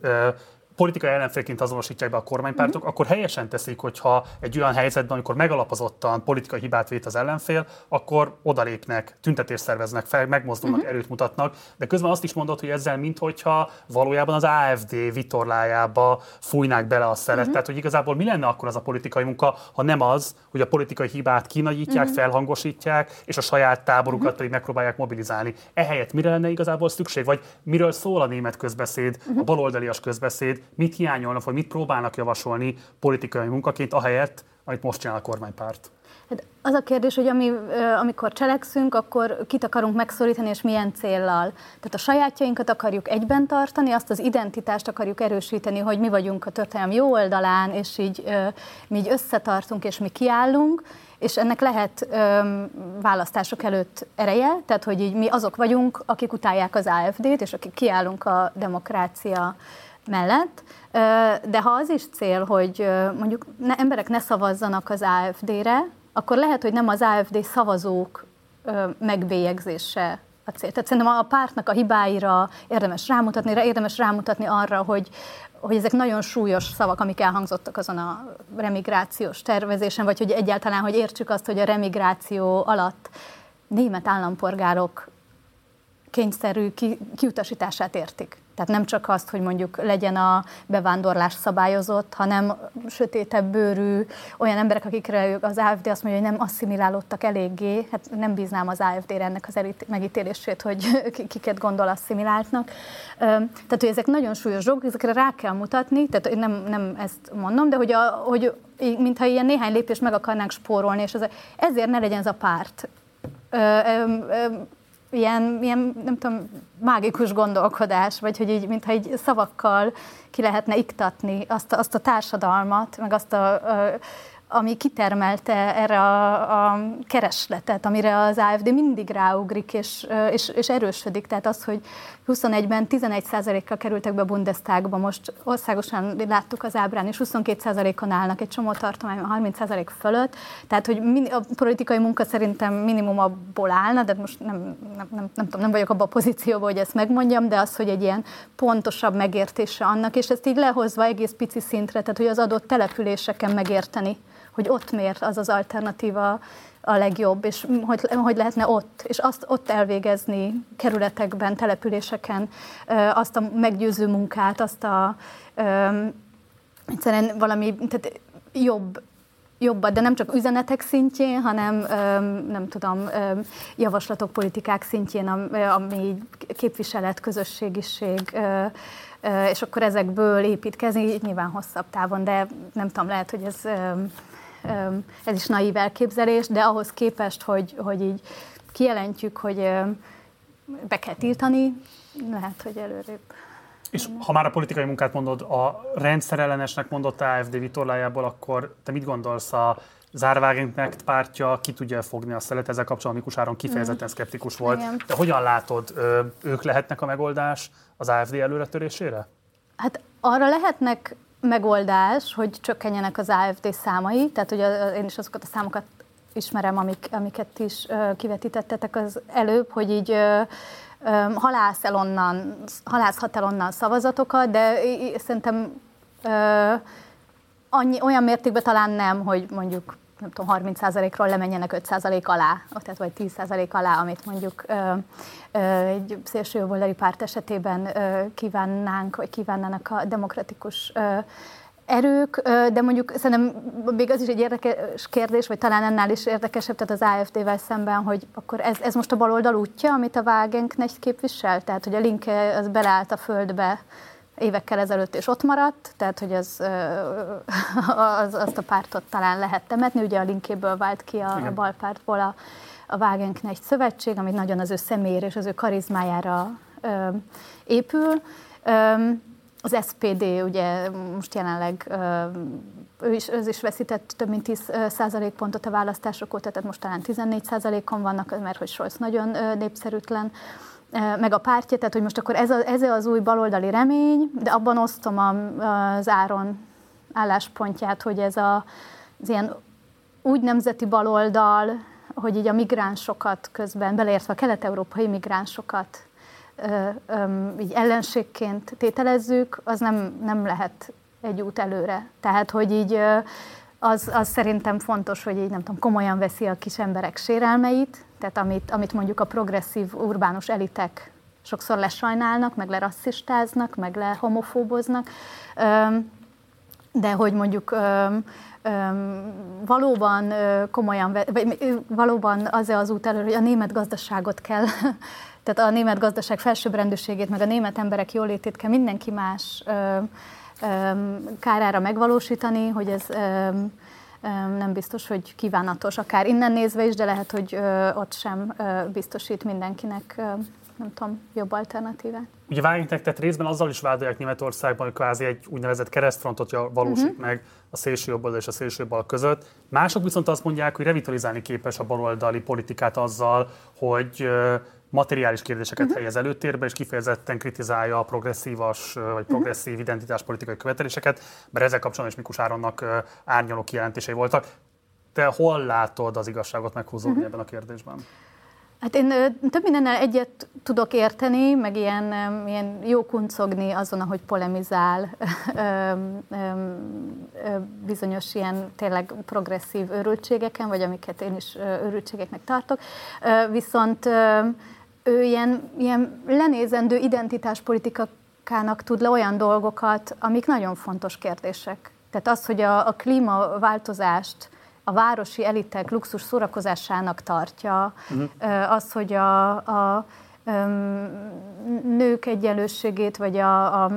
politikai ellenfélként azonosítják be a kormánypártok, uh-huh. akkor helyesen teszik, hogyha egy olyan helyzetben, amikor megalapozottan politikai hibát vét az ellenfél, akkor odalépnek, tüntetést szerveznek fel, megmozdulnak, uh-huh. erőt mutatnak, de közben azt is mondod, hogy ezzel minthogyha valójában az AFD vitorlájába fújnák bele a szelet. Uh-huh. Tehát, hogy igazából mi lenne akkor az a politikai munka, ha nem az, hogy a politikai hibát kinagyítják, uh-huh. felhangosítják, és a saját táborukat uh-huh. pedig megpróbálják mobilizálni. Ehelyett mire lenne igazából szükség? Vagy miről szól a német közbeszéd, uh-huh. a baloldalias közbeszéd, mit hiányolnak, vagy mit próbálnak javasolni politikai munkaként, ahelyett, amit most csinál a kormánypárt? Hát az a kérdés, hogy ami, amikor cselekszünk, akkor kit akarunk megszorítani, és milyen céllal. Tehát a sajátjainkat akarjuk egyben tartani, azt az identitást akarjuk erősíteni, hogy mi vagyunk a történelem jó oldalán, és így mi így összetartunk, és mi kiállunk, és ennek lehet ö, választások előtt ereje, tehát hogy így mi azok vagyunk, akik utálják az AFD-t, és akik kiállunk a demokrácia mellett, de ha az is cél, hogy mondjuk ne, emberek ne szavazzanak az AFD-re, akkor lehet, hogy nem az AFD szavazók megbélyegzése a cél. Tehát szerintem a pártnak a hibáira érdemes rámutatni, érdemes rámutatni arra, hogy, hogy ezek nagyon súlyos szavak, amik elhangzottak azon a remigrációs tervezésen, vagy hogy egyáltalán, hogy értsük azt, hogy a remigráció alatt német állampolgárok kényszerű ki, kiutasítását értik. Tehát nem csak azt, hogy mondjuk legyen a bevándorlás szabályozott, hanem sötétebb bőrű olyan emberek, akikre az AFD azt mondja, hogy nem asszimilálódtak eléggé, hát nem bíznám az AFD-re ennek az megítélését, hogy kiket gondol asszimiláltnak. Tehát, hogy ezek nagyon súlyos dolgok, ezekre rá kell mutatni, tehát én nem, nem ezt mondom, de hogy, a, hogy mintha ilyen néhány lépést meg akarnánk spórolni, és ez, ezért ne legyen ez a párt. Ilyen, ilyen, nem tudom, mágikus gondolkodás, vagy hogy így, mintha így szavakkal ki lehetne iktatni azt, azt a társadalmat, meg azt a, a ami kitermelte erre a, a keresletet, amire az AFD mindig ráugrik és, és, és erősödik. Tehát az, hogy 21-ben 11%-kal kerültek be a Bundestagba, most országosan láttuk az ábrán, és 22%-on állnak egy csomó tartományban, 30% fölött. Tehát, hogy a politikai munka szerintem minimum abból állna, de most nem, nem, nem, nem tudom, nem vagyok abban a pozícióban, hogy ezt megmondjam, de az, hogy egy ilyen pontosabb megértése annak, és ezt így lehozva egész pici szintre, tehát hogy az adott településeken megérteni hogy ott miért az az alternatíva a legjobb, és hogy, hogy lehetne ott, és azt ott elvégezni kerületekben, településeken, azt a meggyőző munkát, azt a egyszerűen valami tehát jobb jobbat, de nem csak üzenetek szintjén, hanem nem tudom, javaslatok, politikák szintjén, ami képviselet, közösségiség, és akkor ezekből építkezni, nyilván hosszabb távon, de nem tudom, lehet, hogy ez ez is naív elképzelés, de ahhoz képest, hogy, hogy így kijelentjük, hogy be kell tiltani, lehet, hogy előrébb. És ha már a politikai munkát mondod, a rendszerellenesnek mondott AFD vitorlájából, akkor te mit gondolsz a Zárvágenknek pártja ki tudja fogni a szelet, ezzel kapcsolatban Mikus Áron kifejezetten mm. szkeptikus volt. Igen. De hogyan látod, ők lehetnek a megoldás az AFD előretörésére? Hát arra lehetnek megoldás, hogy csökkenjenek az AFD számai, tehát hogy én is azokat a számokat ismerem, amik, amiket is kivetítettetek az előbb, hogy így halász el onnan, halászhat el onnan szavazatokat, de szerintem annyi, olyan mértékben talán nem, hogy mondjuk nem tudom, 30%-ról lemenjenek 5% alá, tehát vagy 10% alá, amit mondjuk ö, ö, egy szélsőjobboldali párt esetében ö, kívánnánk, vagy kívánnának a demokratikus ö, erők, de mondjuk szerintem még az is egy érdekes kérdés, vagy talán ennél is érdekesebb, tehát az AFD-vel szemben, hogy akkor ez, ez most a baloldal útja, amit a Wagenknecht képvisel? Tehát, hogy a Linke az beleállt a földbe évekkel ezelőtt, és ott maradt, tehát hogy az, az, azt a pártot talán lehet temetni, ugye a linkéből vált ki a, a balpártból a, a Wagenknecht szövetség, ami nagyon az ő személyére és az ő karizmájára ö, épül. Ö, az SPD ugye most jelenleg ő is, ő is veszített több mint 10 pontot a választások óta, tehát most talán 14 százalékon vannak, mert hogy Scholz nagyon népszerűtlen meg a pártja, tehát hogy most akkor ez, a, ez az új baloldali remény, de abban osztom az Áron álláspontját, hogy ez a, az ilyen úgy nemzeti baloldal, hogy így a migránsokat közben, beleértve a kelet-európai migránsokat így ellenségként tételezzük, az nem, nem lehet egy út előre. Tehát, hogy így az, az szerintem fontos, hogy így nem tudom, komolyan veszi a kis emberek sérelmeit, tehát amit, amit mondjuk a progresszív urbánus elitek sokszor lesajnálnak, meg lerasszistáznak, meg lehomofóboznak, de hogy mondjuk valóban komolyan, vagy valóban az az út elő, hogy a német gazdaságot kell, tehát a német gazdaság felsőbbrendűségét, meg a német emberek jólétét kell mindenki más kárára megvalósítani, hogy ez nem biztos, hogy kívánatos, akár innen nézve is, de lehet, hogy ott sem biztosít mindenkinek nem tudom, jobb alternatívát. Ugye Wagenknecht tett részben azzal is vádolják Németországban, hogy kvázi egy úgynevezett keresztfrontot valósít uh-huh. meg a szélső jobb és a szélső bal között. Mások viszont azt mondják, hogy revitalizálni képes a baloldali politikát azzal, hogy materiális kérdéseket uh-huh. helyez előtérbe, és kifejezetten kritizálja a progresszívas vagy progresszív uh-huh. identitáspolitikai követeléseket, mert ezzel kapcsolatban is Mikus Áronnak árnyaló kijelentései voltak. Te hol látod az igazságot meghúzódni uh-huh. ebben a kérdésben? Hát én több mindennel egyet tudok érteni, meg ilyen, ilyen jó kuncogni azon, ahogy polemizál bizonyos ilyen tényleg progresszív őrültségeken, vagy amiket én is őrültségeknek tartok. Viszont ő ilyen, ilyen lenézendő identitáspolitika politikának tud le olyan dolgokat, amik nagyon fontos kérdések. Tehát az, hogy a, a klímaváltozást a városi elitek luxus szórakozásának tartja, uh-huh. az, hogy a, a nők egyenlőségét, vagy a, a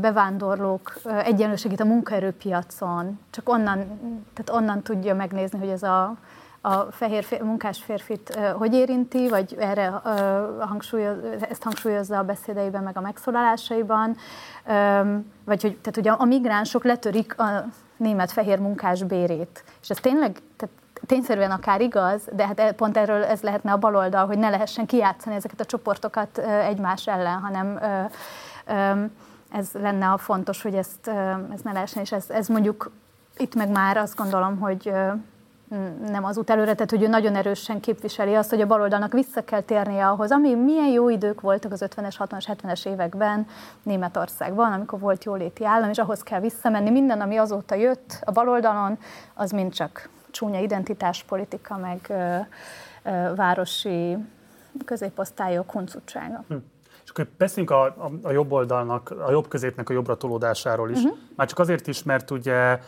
bevándorlók egyenlőségét a munkaerőpiacon, csak onnan, tehát onnan tudja megnézni, hogy ez a, a fehér fér, munkás férfit hogy érinti, vagy erre hangsúlyoz, ezt hangsúlyozza a beszédeiben, meg a megszólalásaiban, vagy hogy, tehát, hogy a, a migránsok letörik a német fehér munkás bérét. És ez tényleg, tehát tényszerűen akár igaz, de hát pont erről ez lehetne a baloldal, hogy ne lehessen kijátszani ezeket a csoportokat egymás ellen, hanem ez lenne a fontos, hogy ezt ez ne lehessen, és ez, ez mondjuk itt meg már azt gondolom, hogy nem az út előre, tehát hogy ő nagyon erősen képviseli azt, hogy a baloldalnak vissza kell térnie ahhoz, ami milyen jó idők voltak az 50-es, 60-as, 70-es években Németországban, amikor volt jóléti állam, és ahhoz kell visszamenni. Minden, ami azóta jött a baloldalon, az mind csak csúnya identitáspolitika, meg ö, ö, városi középosztályok huncutsága. Hm. Akkor beszéljünk a, a, a jobb oldalnak, a jobb középnek a jobbra tolódásáról is. Uh-huh. Már csak azért is, mert ugye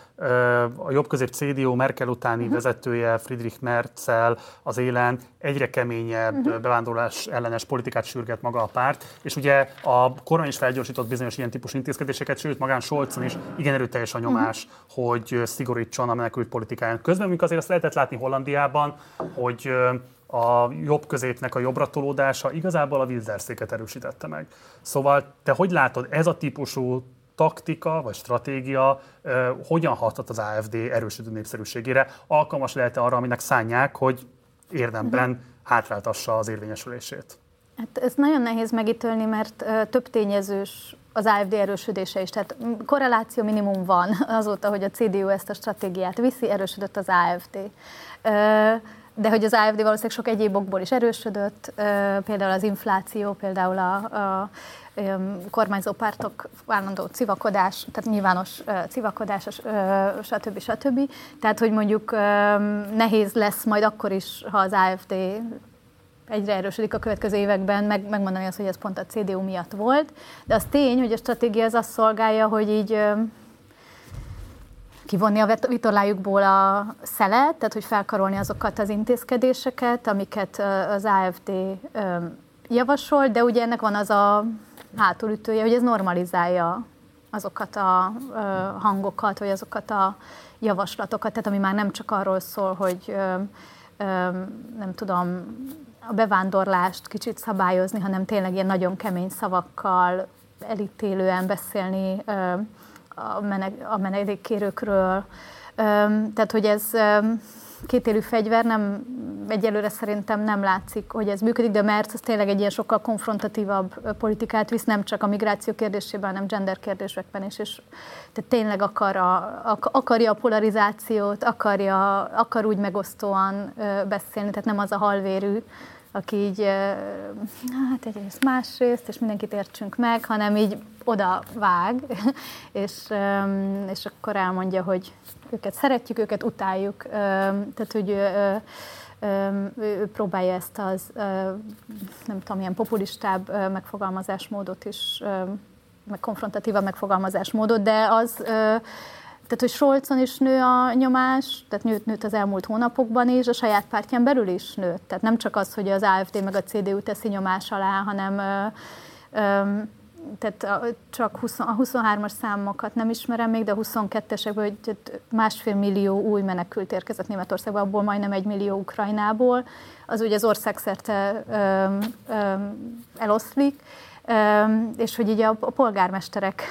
a jobb közép CDU Merkel utáni uh-huh. vezetője Friedrich Merzel az élen egyre keményebb uh-huh. bevándorlás ellenes politikát sürget maga a párt, és ugye a kormány is felgyorsított bizonyos ilyen típusú intézkedéseket, sőt magán Scholzon is igen erőteljes a nyomás, uh-huh. hogy szigorítson a menekült politikáján. Közben, amikor azért azt lehetett látni Hollandiában, hogy a jobb középnek a jobbra tolódása igazából a Wilderszéket erősítette meg. Szóval te hogy látod, ez a típusú taktika vagy stratégia eh, hogyan hathat az AFD erősödő népszerűségére? Alkalmas lehet-e arra, aminek szánják, hogy érdemben uh-huh. hátráltassa az érvényesülését? Hát ez nagyon nehéz megítélni, mert uh, több tényezős az AFD erősödése is. Tehát korreláció minimum van azóta, hogy a CDU ezt a stratégiát viszi, erősödött az AFD. Uh, de hogy az AFD valószínűleg sok egyéb okból is erősödött, például az infláció, például a, a kormányzó pártok állandó civakodás, tehát nyilvános civakodás, stb. stb. Tehát, hogy mondjuk nehéz lesz majd akkor is, ha az AFD egyre erősödik a következő években, meg, megmondani azt, hogy ez pont a CDU miatt volt. De az tény, hogy a stratégia az azt szolgálja, hogy így kivonni a vitorlájukból a szelet, tehát hogy felkarolni azokat az intézkedéseket, amiket az AFD javasol, de ugye ennek van az a hátulütője, hogy ez normalizálja azokat a hangokat, vagy azokat a javaslatokat, tehát ami már nem csak arról szól, hogy nem tudom, a bevándorlást kicsit szabályozni, hanem tényleg ilyen nagyon kemény szavakkal elítélően beszélni a, menek, a menedékkérőkről. Tehát, hogy ez kétélű fegyver, nem, egyelőre szerintem nem látszik, hogy ez működik, de mert ez tényleg egy ilyen sokkal konfrontatívabb politikát visz, nem csak a migráció kérdésében, hanem gender kérdésekben is, és tehát tényleg akar a, akarja a polarizációt, akarja, akar úgy megosztóan beszélni, tehát nem az a halvérű aki így, hát egyrészt másrészt, és mindenkit értsünk meg, hanem így oda vág, és, és akkor elmondja, hogy őket szeretjük, őket utáljuk, tehát hogy ő, ő próbálja ezt az, nem tudom, ilyen populistább megfogalmazásmódot is, meg konfrontatívabb megfogalmazásmódot, de az tehát, hogy Scholzon is nő a nyomás, tehát nőtt, nőtt az elmúlt hónapokban is, a saját pártján belül is nőtt. Tehát nem csak az, hogy az AFD meg a CDU teszi nyomás alá, hanem ö, ö, tehát csak 20, a 23-as számokat nem ismerem még, de a 22-esekből hogy másfél millió új menekült érkezett Németországba, abból majdnem egy millió Ukrajnából. Az ugye az országszerte ö, ö, eloszlik, ö, és hogy így a, a polgármesterek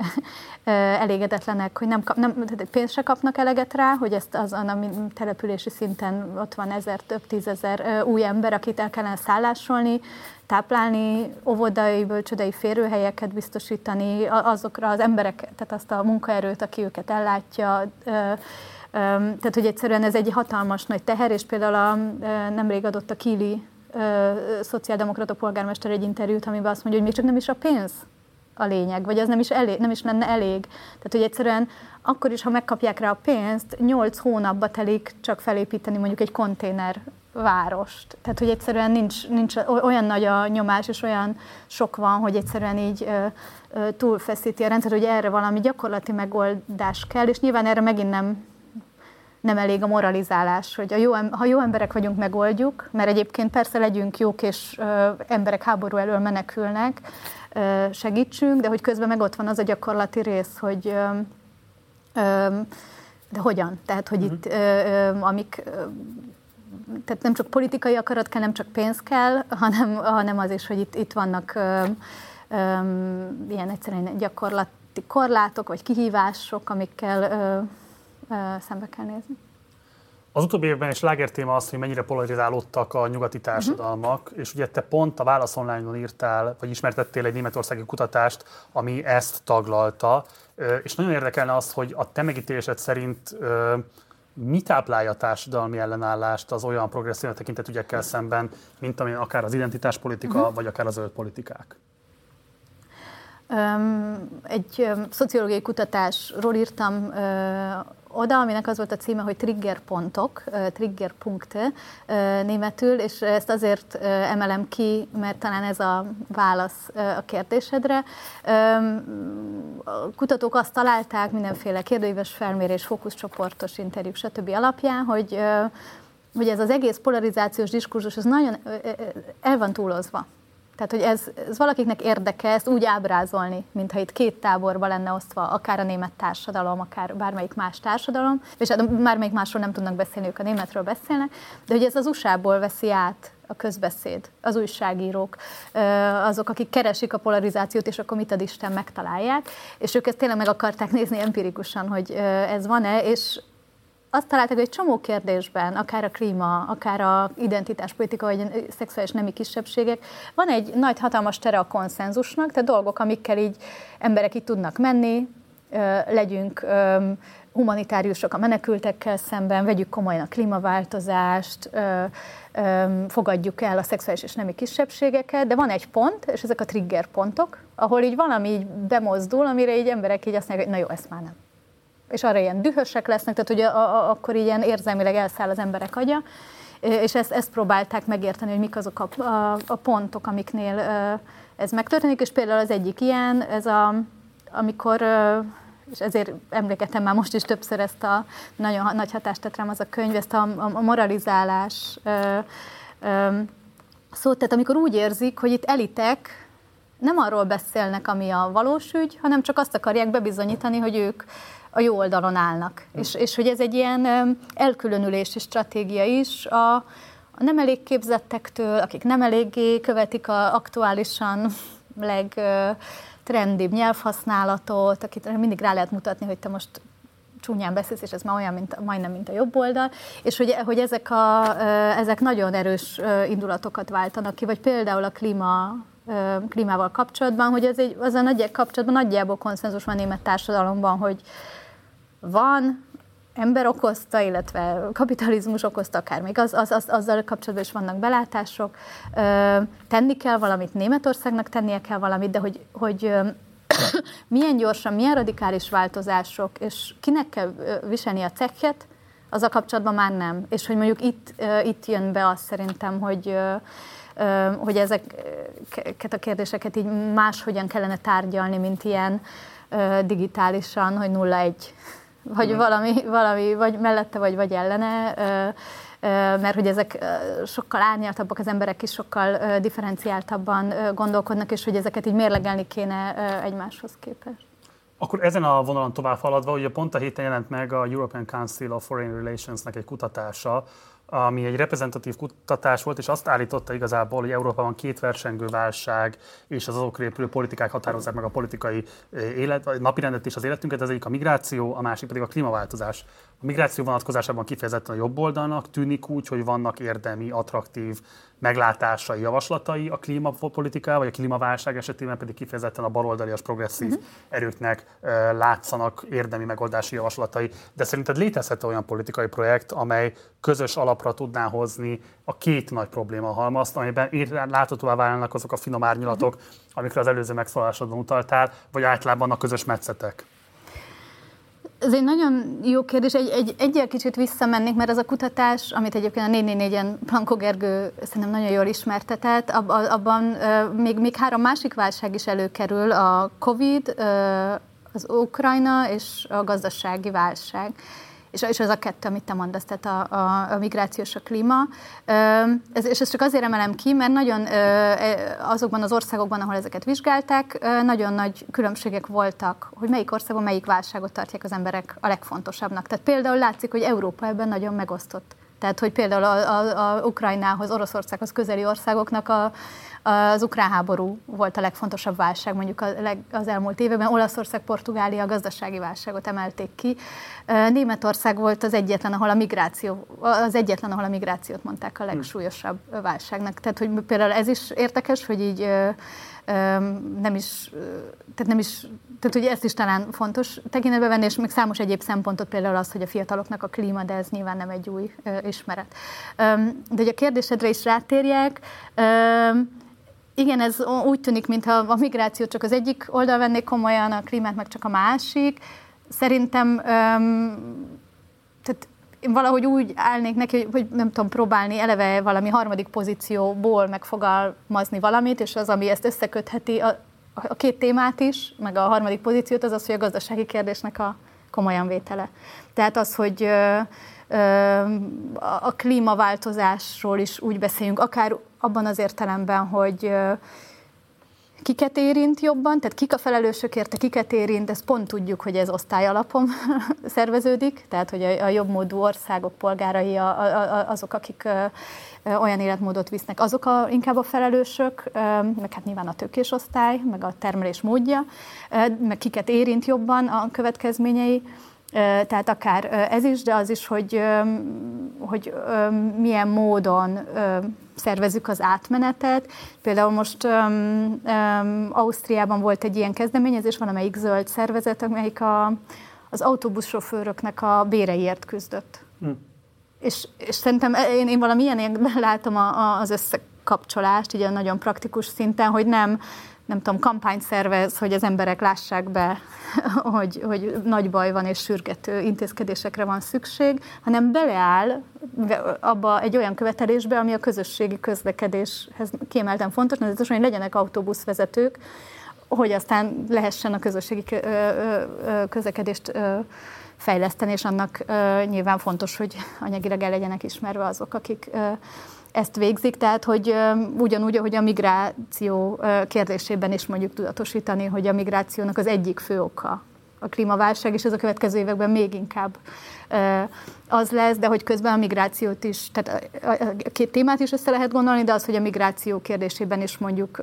elégedetlenek, hogy nem, kap, nem pénzt se kapnak eleget rá, hogy ezt azon a települési szinten ott van ezer, több tízezer új ember, akit el kellene szállásolni, táplálni, óvodai, bölcsödei férőhelyeket biztosítani azokra az emberek, tehát azt a munkaerőt, aki őket ellátja, tehát, hogy egyszerűen ez egy hatalmas nagy teher, és például a, nemrég adott a Kili szociáldemokrata polgármester egy interjút, amiben azt mondja, hogy még csak nem is a pénz a lényeg, vagy az nem is, elég, nem is lenne elég. Tehát, hogy egyszerűen akkor is, ha megkapják rá a pénzt, 8 hónapba telik csak felépíteni mondjuk egy konténer várost. Tehát, hogy egyszerűen nincs, nincs olyan nagy a nyomás, és olyan sok van, hogy egyszerűen így ö, ö, túlfeszíti a rendszer, hogy erre valami gyakorlati megoldás kell, és nyilván erre megint nem nem elég a moralizálás, hogy a jó, ha jó emberek vagyunk, megoldjuk, mert egyébként persze legyünk jók, és ö, emberek háború elől menekülnek, segítsünk, de hogy közben meg ott van az a gyakorlati rész, hogy de hogyan? Tehát, hogy uh-huh. itt ö, amik tehát nem csak politikai akarat kell, nem csak pénz kell, hanem, hanem az is, hogy itt, itt vannak ilyen egyszerűen gyakorlati korlátok, vagy kihívások, amikkel ö, ö, szembe kell nézni. Az utóbbi évben is téma az, hogy mennyire polarizálódtak a nyugati társadalmak, uh-huh. és ugye te pont a Válasz Online-on írtál, vagy ismertettél egy németországi kutatást, ami ezt taglalta, és nagyon érdekelne az, hogy a te megítélésed szerint mi táplálja a társadalmi ellenállást az olyan progresszív tekintet ügyekkel szemben, mint amilyen akár az identitáspolitika, uh-huh. vagy akár a zöld politikák? Egy szociológiai kutatásról írtam oda, aminek az volt a címe, hogy triggerpontok, triggerpunkte németül, és ezt azért emelem ki, mert talán ez a válasz a kérdésedre. A kutatók azt találták mindenféle kérdőíves felmérés, fókuszcsoportos interjúk, stb. alapján, hogy hogy ez az egész polarizációs diskurzus, ez nagyon el van túlozva. Tehát, hogy ez, ez valakiknek érdeke ezt úgy ábrázolni, mintha itt két táborba lenne osztva, akár a német társadalom, akár bármelyik más társadalom, és hát bármelyik másról nem tudnak beszélni, ők a németről beszélnek, de hogy ez az USA-ból veszi át a közbeszéd, az újságírók, azok, akik keresik a polarizációt, és akkor mit ad Isten megtalálják, és ők ezt tényleg meg akarták nézni empirikusan, hogy ez van-e, és azt találták, hogy egy csomó kérdésben, akár a klíma, akár a identitáspolitika, vagy a szexuális nemi kisebbségek, van egy nagy, hatalmas tere a konszenzusnak, tehát dolgok, amikkel így emberek itt tudnak menni, legyünk humanitáriusok a menekültekkel szemben, vegyük komolyan a klímaváltozást, fogadjuk el a szexuális és nemi kisebbségeket, de van egy pont, és ezek a trigger pontok, ahol így valami így bemozdul, amire így emberek így azt mondják, hogy na jó, ezt már nem és arra ilyen dühösek lesznek, tehát ugye a, a, akkor ilyen érzelmileg elszáll az emberek agya, és ezt, ezt próbálták megérteni, hogy mik azok a, a, a pontok, amiknél ez megtörténik, és például az egyik ilyen, ez a, amikor és ezért emlékeztem már most is többször ezt a nagyon nagy hatást tett rám az a könyv, ezt a, a moralizálás ö, ö, szót, tehát amikor úgy érzik, hogy itt elitek nem arról beszélnek, ami a valós ügy, hanem csak azt akarják bebizonyítani, hogy ők a jó oldalon állnak. Mm. És, és hogy ez egy ilyen elkülönülési stratégia is a, a nem elég képzettektől, akik nem eléggé követik a aktuálisan legtrendibb nyelvhasználatot, akit mindig rá lehet mutatni, hogy te most csúnyán beszélsz, és ez már olyan, mint, majdnem, mint a jobb oldal, és hogy, hogy ezek, a, ezek nagyon erős indulatokat váltanak ki, vagy például a klíma klímával kapcsolatban, hogy ez egy, az a nagy kapcsolatban nagyjából konszenzus van a német társadalomban, hogy van, ember okozta, illetve kapitalizmus okozta, akár még az, az, az, azzal kapcsolatban is vannak belátások. Tenni kell valamit, Németországnak tennie kell valamit, de hogy, hogy milyen gyorsan, milyen radikális változások, és kinek kell viselni a cekket, az a kapcsolatban már nem. És hogy mondjuk itt, itt jön be az szerintem, hogy, hogy ezeket a kérdéseket így máshogyan kellene tárgyalni, mint ilyen digitálisan, hogy 0-1 vagy valami, valami, vagy mellette, vagy, vagy ellene, mert hogy ezek sokkal árnyaltabbak, az emberek is sokkal differenciáltabban gondolkodnak, és hogy ezeket így mérlegelni kéne egymáshoz képest. Akkor ezen a vonalon tovább haladva, ugye pont a héten jelent meg a European Council of Foreign Relations-nek egy kutatása, ami egy reprezentatív kutatás volt, és azt állította igazából, hogy Európában két versengő válság és az azokra épülő politikák határozzák meg a politikai élet, vagy napirendet és az életünket. Ez egyik a migráció, a másik pedig a klímaváltozás. A migráció vonatkozásában kifejezetten a jobb oldalnak tűnik úgy, hogy vannak érdemi, attraktív meglátásai, javaslatai a klímapolitika, vagy a klímaválság esetében pedig kifejezetten a baloldalias progresszív uh-huh. erőknek uh, látszanak érdemi megoldási javaslatai. De szerinted létezhet olyan politikai projekt, amely közös alapra tudná hozni a két nagy probléma halmazt, amiben láthatóvá válnak azok a finom árnyalatok, uh-huh. amikre az előző megszólásodban utaltál, vagy általában a közös metszetek? Ez egy nagyon jó kérdés. Egy, egy, egyel kicsit visszamennék, mert az a kutatás, amit egyébként a 444-en Planko Gergő szerintem nagyon jól ismertetett, ab, abban még, még három másik válság is előkerül, a Covid, az Ukrajna és a gazdasági válság és, és az a kettő, amit te mondasz, tehát a, a, a migráció és a klíma. Ez, és ezt csak azért emelem ki, mert nagyon azokban az országokban, ahol ezeket vizsgálták, nagyon nagy különbségek voltak, hogy melyik országban melyik válságot tartják az emberek a legfontosabbnak. Tehát például látszik, hogy Európa ebben nagyon megosztott. Tehát, hogy például a, a, a Ukrajnához, Oroszországhoz közeli országoknak a, az ukrán háború volt a legfontosabb válság mondjuk a leg, az elmúlt években. Olaszország, Portugália a gazdasági válságot emelték ki. Németország volt az egyetlen, ahol a migráció, az egyetlen, ahol a migrációt mondták a legsúlyosabb válságnak. Tehát, hogy például ez is érdekes, hogy így nem is, tehát nem is, tehát hogy ezt is talán fontos tekintetbe venni, és még számos egyéb szempontot, például az, hogy a fiataloknak a klíma, de ez nyilván nem egy új ismeret. De hogy a kérdésedre is rátérjek, igen, ez úgy tűnik, mintha a migráció csak az egyik oldal vennék komolyan, a klímát meg csak a másik. Szerintem um, tehát én valahogy úgy állnék neki, hogy, nem tudom, próbálni eleve valami harmadik pozícióból megfogalmazni valamit, és az, ami ezt összekötheti, a, a két témát is, meg a harmadik pozíciót, az az, hogy a gazdasági kérdésnek a komolyan vétele. Tehát az, hogy a klímaváltozásról is úgy beszéljünk, akár abban az értelemben, hogy kiket érint jobban, tehát kik a felelősök érte, kiket érint, ezt pont tudjuk, hogy ez osztály alapon szerveződik, tehát hogy a, a jobbmódú országok polgárai a, a, azok, akik olyan életmódot visznek, azok a, inkább a felelősök, meg hát nyilván a tőkés osztály, meg a termelés módja, meg kiket érint jobban a következményei, tehát akár ez is, de az is, hogy, hogy milyen módon szervezzük az átmenetet. Például most um, um, Ausztriában volt egy ilyen kezdeményezés, valamelyik zöld szervezet, amelyik a, az autóbuszsofőröknek a béreiért küzdött. Hm. És, és szerintem én, én valamilyen látom a, a, az összekapcsolást, ugye nagyon praktikus szinten, hogy nem nem tudom, kampányt szervez, hogy az emberek lássák be, hogy, hogy nagy baj van és sürgető intézkedésekre van szükség, hanem beleáll abba egy olyan követelésbe, ami a közösségi közlekedéshez kiemelten fontos, nevezetesen, hogy legyenek autóbuszvezetők, hogy aztán lehessen a közösségi közlekedést fejleszteni, és annak nyilván fontos, hogy anyagilag el legyenek ismerve azok, akik ezt végzik, tehát hogy ugyanúgy, ahogy a migráció kérdésében is mondjuk tudatosítani, hogy a migrációnak az egyik fő oka a klímaválság, és ez a következő években még inkább az lesz, de hogy közben a migrációt is, tehát a két témát is össze lehet gondolni, de az, hogy a migráció kérdésében is mondjuk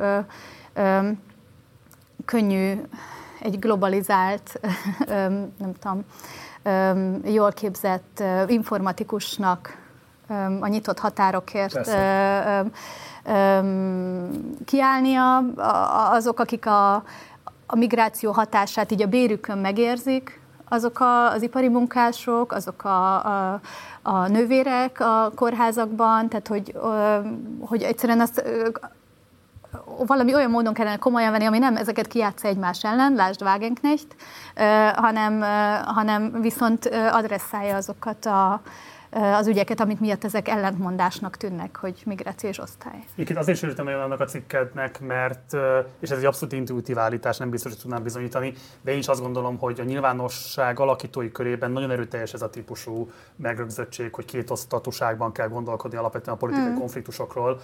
könnyű egy globalizált, nem tudom, jól képzett informatikusnak a nyitott határokért kiállnia, azok, akik a, a migráció hatását így a bérükön megérzik, azok a, az ipari munkások, azok a, a, a nővérek a kórházakban, tehát hogy, hogy egyszerűen azt valami olyan módon kellene komolyan venni, ami nem ezeket kijátsza egymás ellen, lásd Wagenknecht, hanem, hanem viszont adresszálja azokat a, az ügyeket, amit miatt ezek ellentmondásnak tűnnek, hogy migrációs osztály. Itt azért is örültem nagyon annak a cikkednek, mert, és ez egy abszolút intuitív állítás, nem biztos, hogy tudnám bizonyítani, de én is azt gondolom, hogy a nyilvánosság alakítói körében nagyon erőteljes ez a típusú megrögzöttség, hogy két osztatúságban kell gondolkodni alapvetően a politikai mm. konfliktusokról,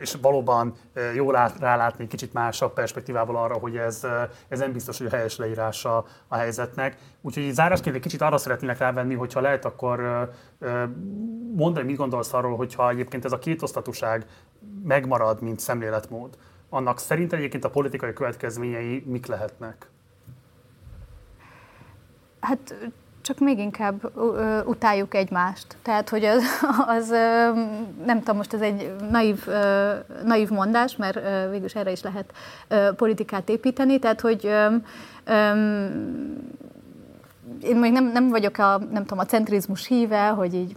és valóban jól rálátni kicsit másabb perspektívával arra, hogy ez, ez nem biztos, hogy a helyes leírása a helyzetnek. Úgyhogy zárásként egy kicsit arra szeretnének rávenni, hogyha lehet, akkor mondani, mit gondolsz arról, hogyha egyébként ez a kétosztatúság megmarad, mint szemléletmód, annak szerint egyébként a politikai következményei mik lehetnek? Hát csak még inkább utáljuk egymást. Tehát, hogy az, az nem tudom, most ez egy naív, naív mondás, mert végülis erre is lehet politikát építeni, tehát, hogy én még nem, nem vagyok a, nem tudom, a centrizmus híve, hogy így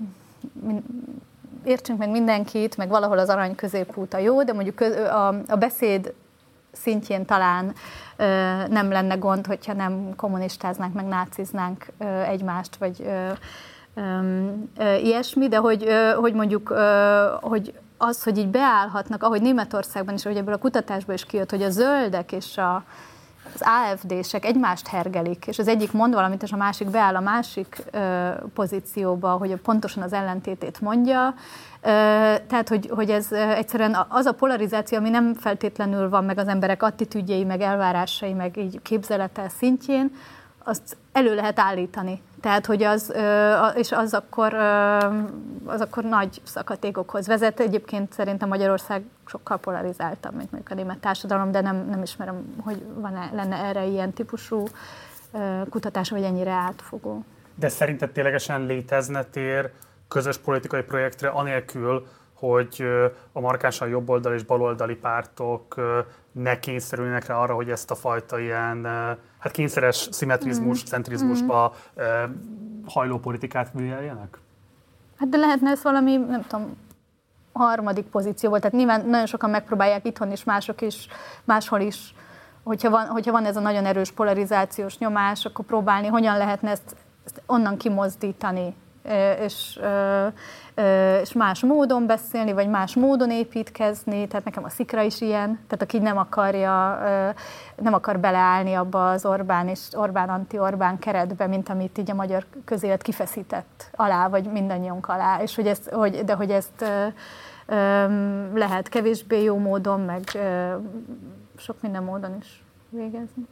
értsünk meg mindenkit, meg valahol az arany középút a jó, de mondjuk a, a beszéd szintjén talán nem lenne gond, hogyha nem kommunistáznánk, meg náciznánk egymást, vagy ilyesmi, de hogy, hogy mondjuk, hogy az, hogy így beállhatnak, ahogy Németországban is, hogy ebből a kutatásból is kijött, hogy a zöldek és a, az AFD-sek egymást hergelik, és az egyik mond valamit, és a másik beáll a másik ö, pozícióba, hogy pontosan az ellentétét mondja. Ö, tehát, hogy, hogy ez egyszerűen az a polarizáció, ami nem feltétlenül van meg az emberek attitűdjei, meg elvárásai, meg így képzelete szintjén, azt elő lehet állítani. Tehát, hogy az, és az akkor, az akkor nagy szakadékokhoz vezet. Egyébként szerintem Magyarország sokkal polarizáltabb, mint mondjuk a német társadalom, de nem, nem ismerem, hogy van -e, lenne erre ilyen típusú kutatás, vagy ennyire átfogó. De szerinted ténylegesen létezne tér közös politikai projektre, anélkül, hogy a markánsan jobboldali és baloldali pártok ne kényszerülnek rá arra, hogy ezt a fajta ilyen hát kényszeres szimmetrizmus, mm. centrizmusba mm. hajló politikát műveljenek? Hát de lehetne ez valami, nem tudom, harmadik pozíció Tehát nyilván nagyon sokan megpróbálják itthon is, mások is, máshol is, hogyha van, hogyha van ez a nagyon erős polarizációs nyomás, akkor próbálni, hogyan lehetne ezt, ezt onnan kimozdítani és, és más módon beszélni, vagy más módon építkezni, tehát nekem a szikra is ilyen, tehát aki nem akarja, nem akar beleállni abba az Orbán és Orbán anti-Orbán keretbe, mint amit így a magyar közélet kifeszített alá, vagy mindannyiunk alá, és hogy ezt, hogy, de hogy ezt lehet kevésbé jó módon, meg sok minden módon is végezni.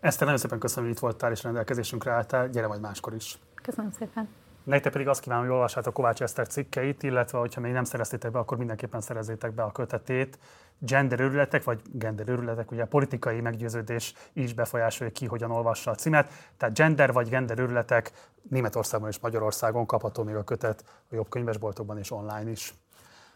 Eszter, nagyon szépen köszönöm, hogy itt voltál és rendelkezésünkre álltál. Gyere majd máskor is. Köszönöm szépen. Nektek pedig azt kívánom, hogy olvassátok Kovács Eszter cikkeit, illetve hogyha még nem szereztétek be, akkor mindenképpen szerezzétek be a kötetét. Gender őrületek, vagy gender őrületek, ugye a politikai meggyőződés is befolyásolja ki, hogyan olvassa a címet. Tehát gender vagy gender őrületek Németországban és Magyarországon kapható még a kötet a jobb könyvesboltokban és online is.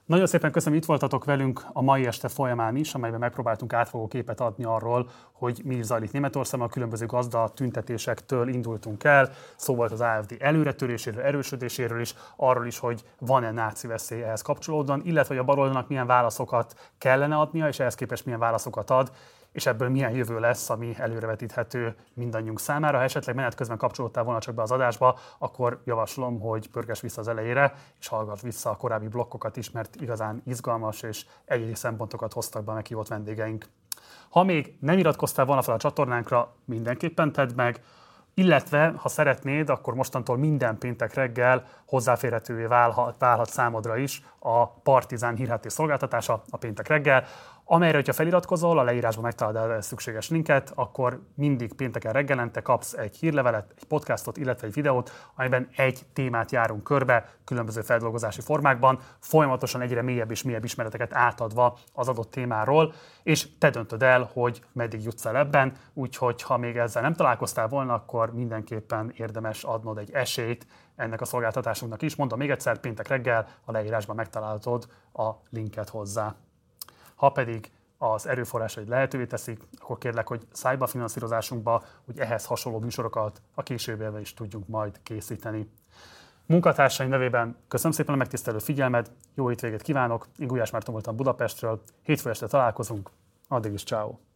Nagyon szépen köszönöm, itt voltatok velünk a mai este folyamán is, amelyben megpróbáltunk átfogó képet adni arról, hogy mi zajlik Németországban, a különböző gazda tüntetésektől indultunk el. Szó volt az AFD előretöréséről, erősödéséről is, arról is, hogy van-e náci veszély ehhez kapcsolódóan, illetve hogy a baloldalnak milyen válaszokat kellene adnia, és ehhez képest milyen válaszokat ad, és ebből milyen jövő lesz, ami előrevetíthető mindannyiunk számára. Ha esetleg menet közben kapcsolódtál volna csak be az adásba, akkor javaslom, hogy pörges vissza az elejére, és hallgass vissza a korábbi blokkokat is, mert igazán izgalmas és egyedi szempontokat hoztak be a meghívott vendégeink. Ha még nem iratkoztál volna fel a csatornánkra, mindenképpen tedd meg, illetve ha szeretnéd, akkor mostantól minden péntek reggel hozzáférhetővé válhat, válhat számodra is a Partizán hírháté szolgáltatása a péntek reggel, amelyre, hogyha feliratkozol, a leírásban megtalálod a szükséges linket, akkor mindig pénteken reggelente kapsz egy hírlevelet, egy podcastot, illetve egy videót, amelyben egy témát járunk körbe, különböző feldolgozási formákban, folyamatosan egyre mélyebb és mélyebb ismereteket átadva az adott témáról, és te döntöd el, hogy meddig jutsz el ebben, úgyhogy ha még ezzel nem találkoztál volna, akkor mindenképpen érdemes adnod egy esélyt ennek a szolgáltatásunknak is. Mondom még egyszer, péntek reggel a leírásban megtalálod a linket hozzá. Ha pedig az erőforrásaid lehetővé teszik, akkor kérlek, hogy szállj be a finanszírozásunkba, hogy ehhez hasonló műsorokat a későbbiekben is tudjunk majd készíteni. Munkatársaim nevében köszönöm szépen a megtisztelő figyelmet, jó hétvégét kívánok, én Gulyás Márton voltam Budapestről, hétfő este találkozunk, addig is ciao.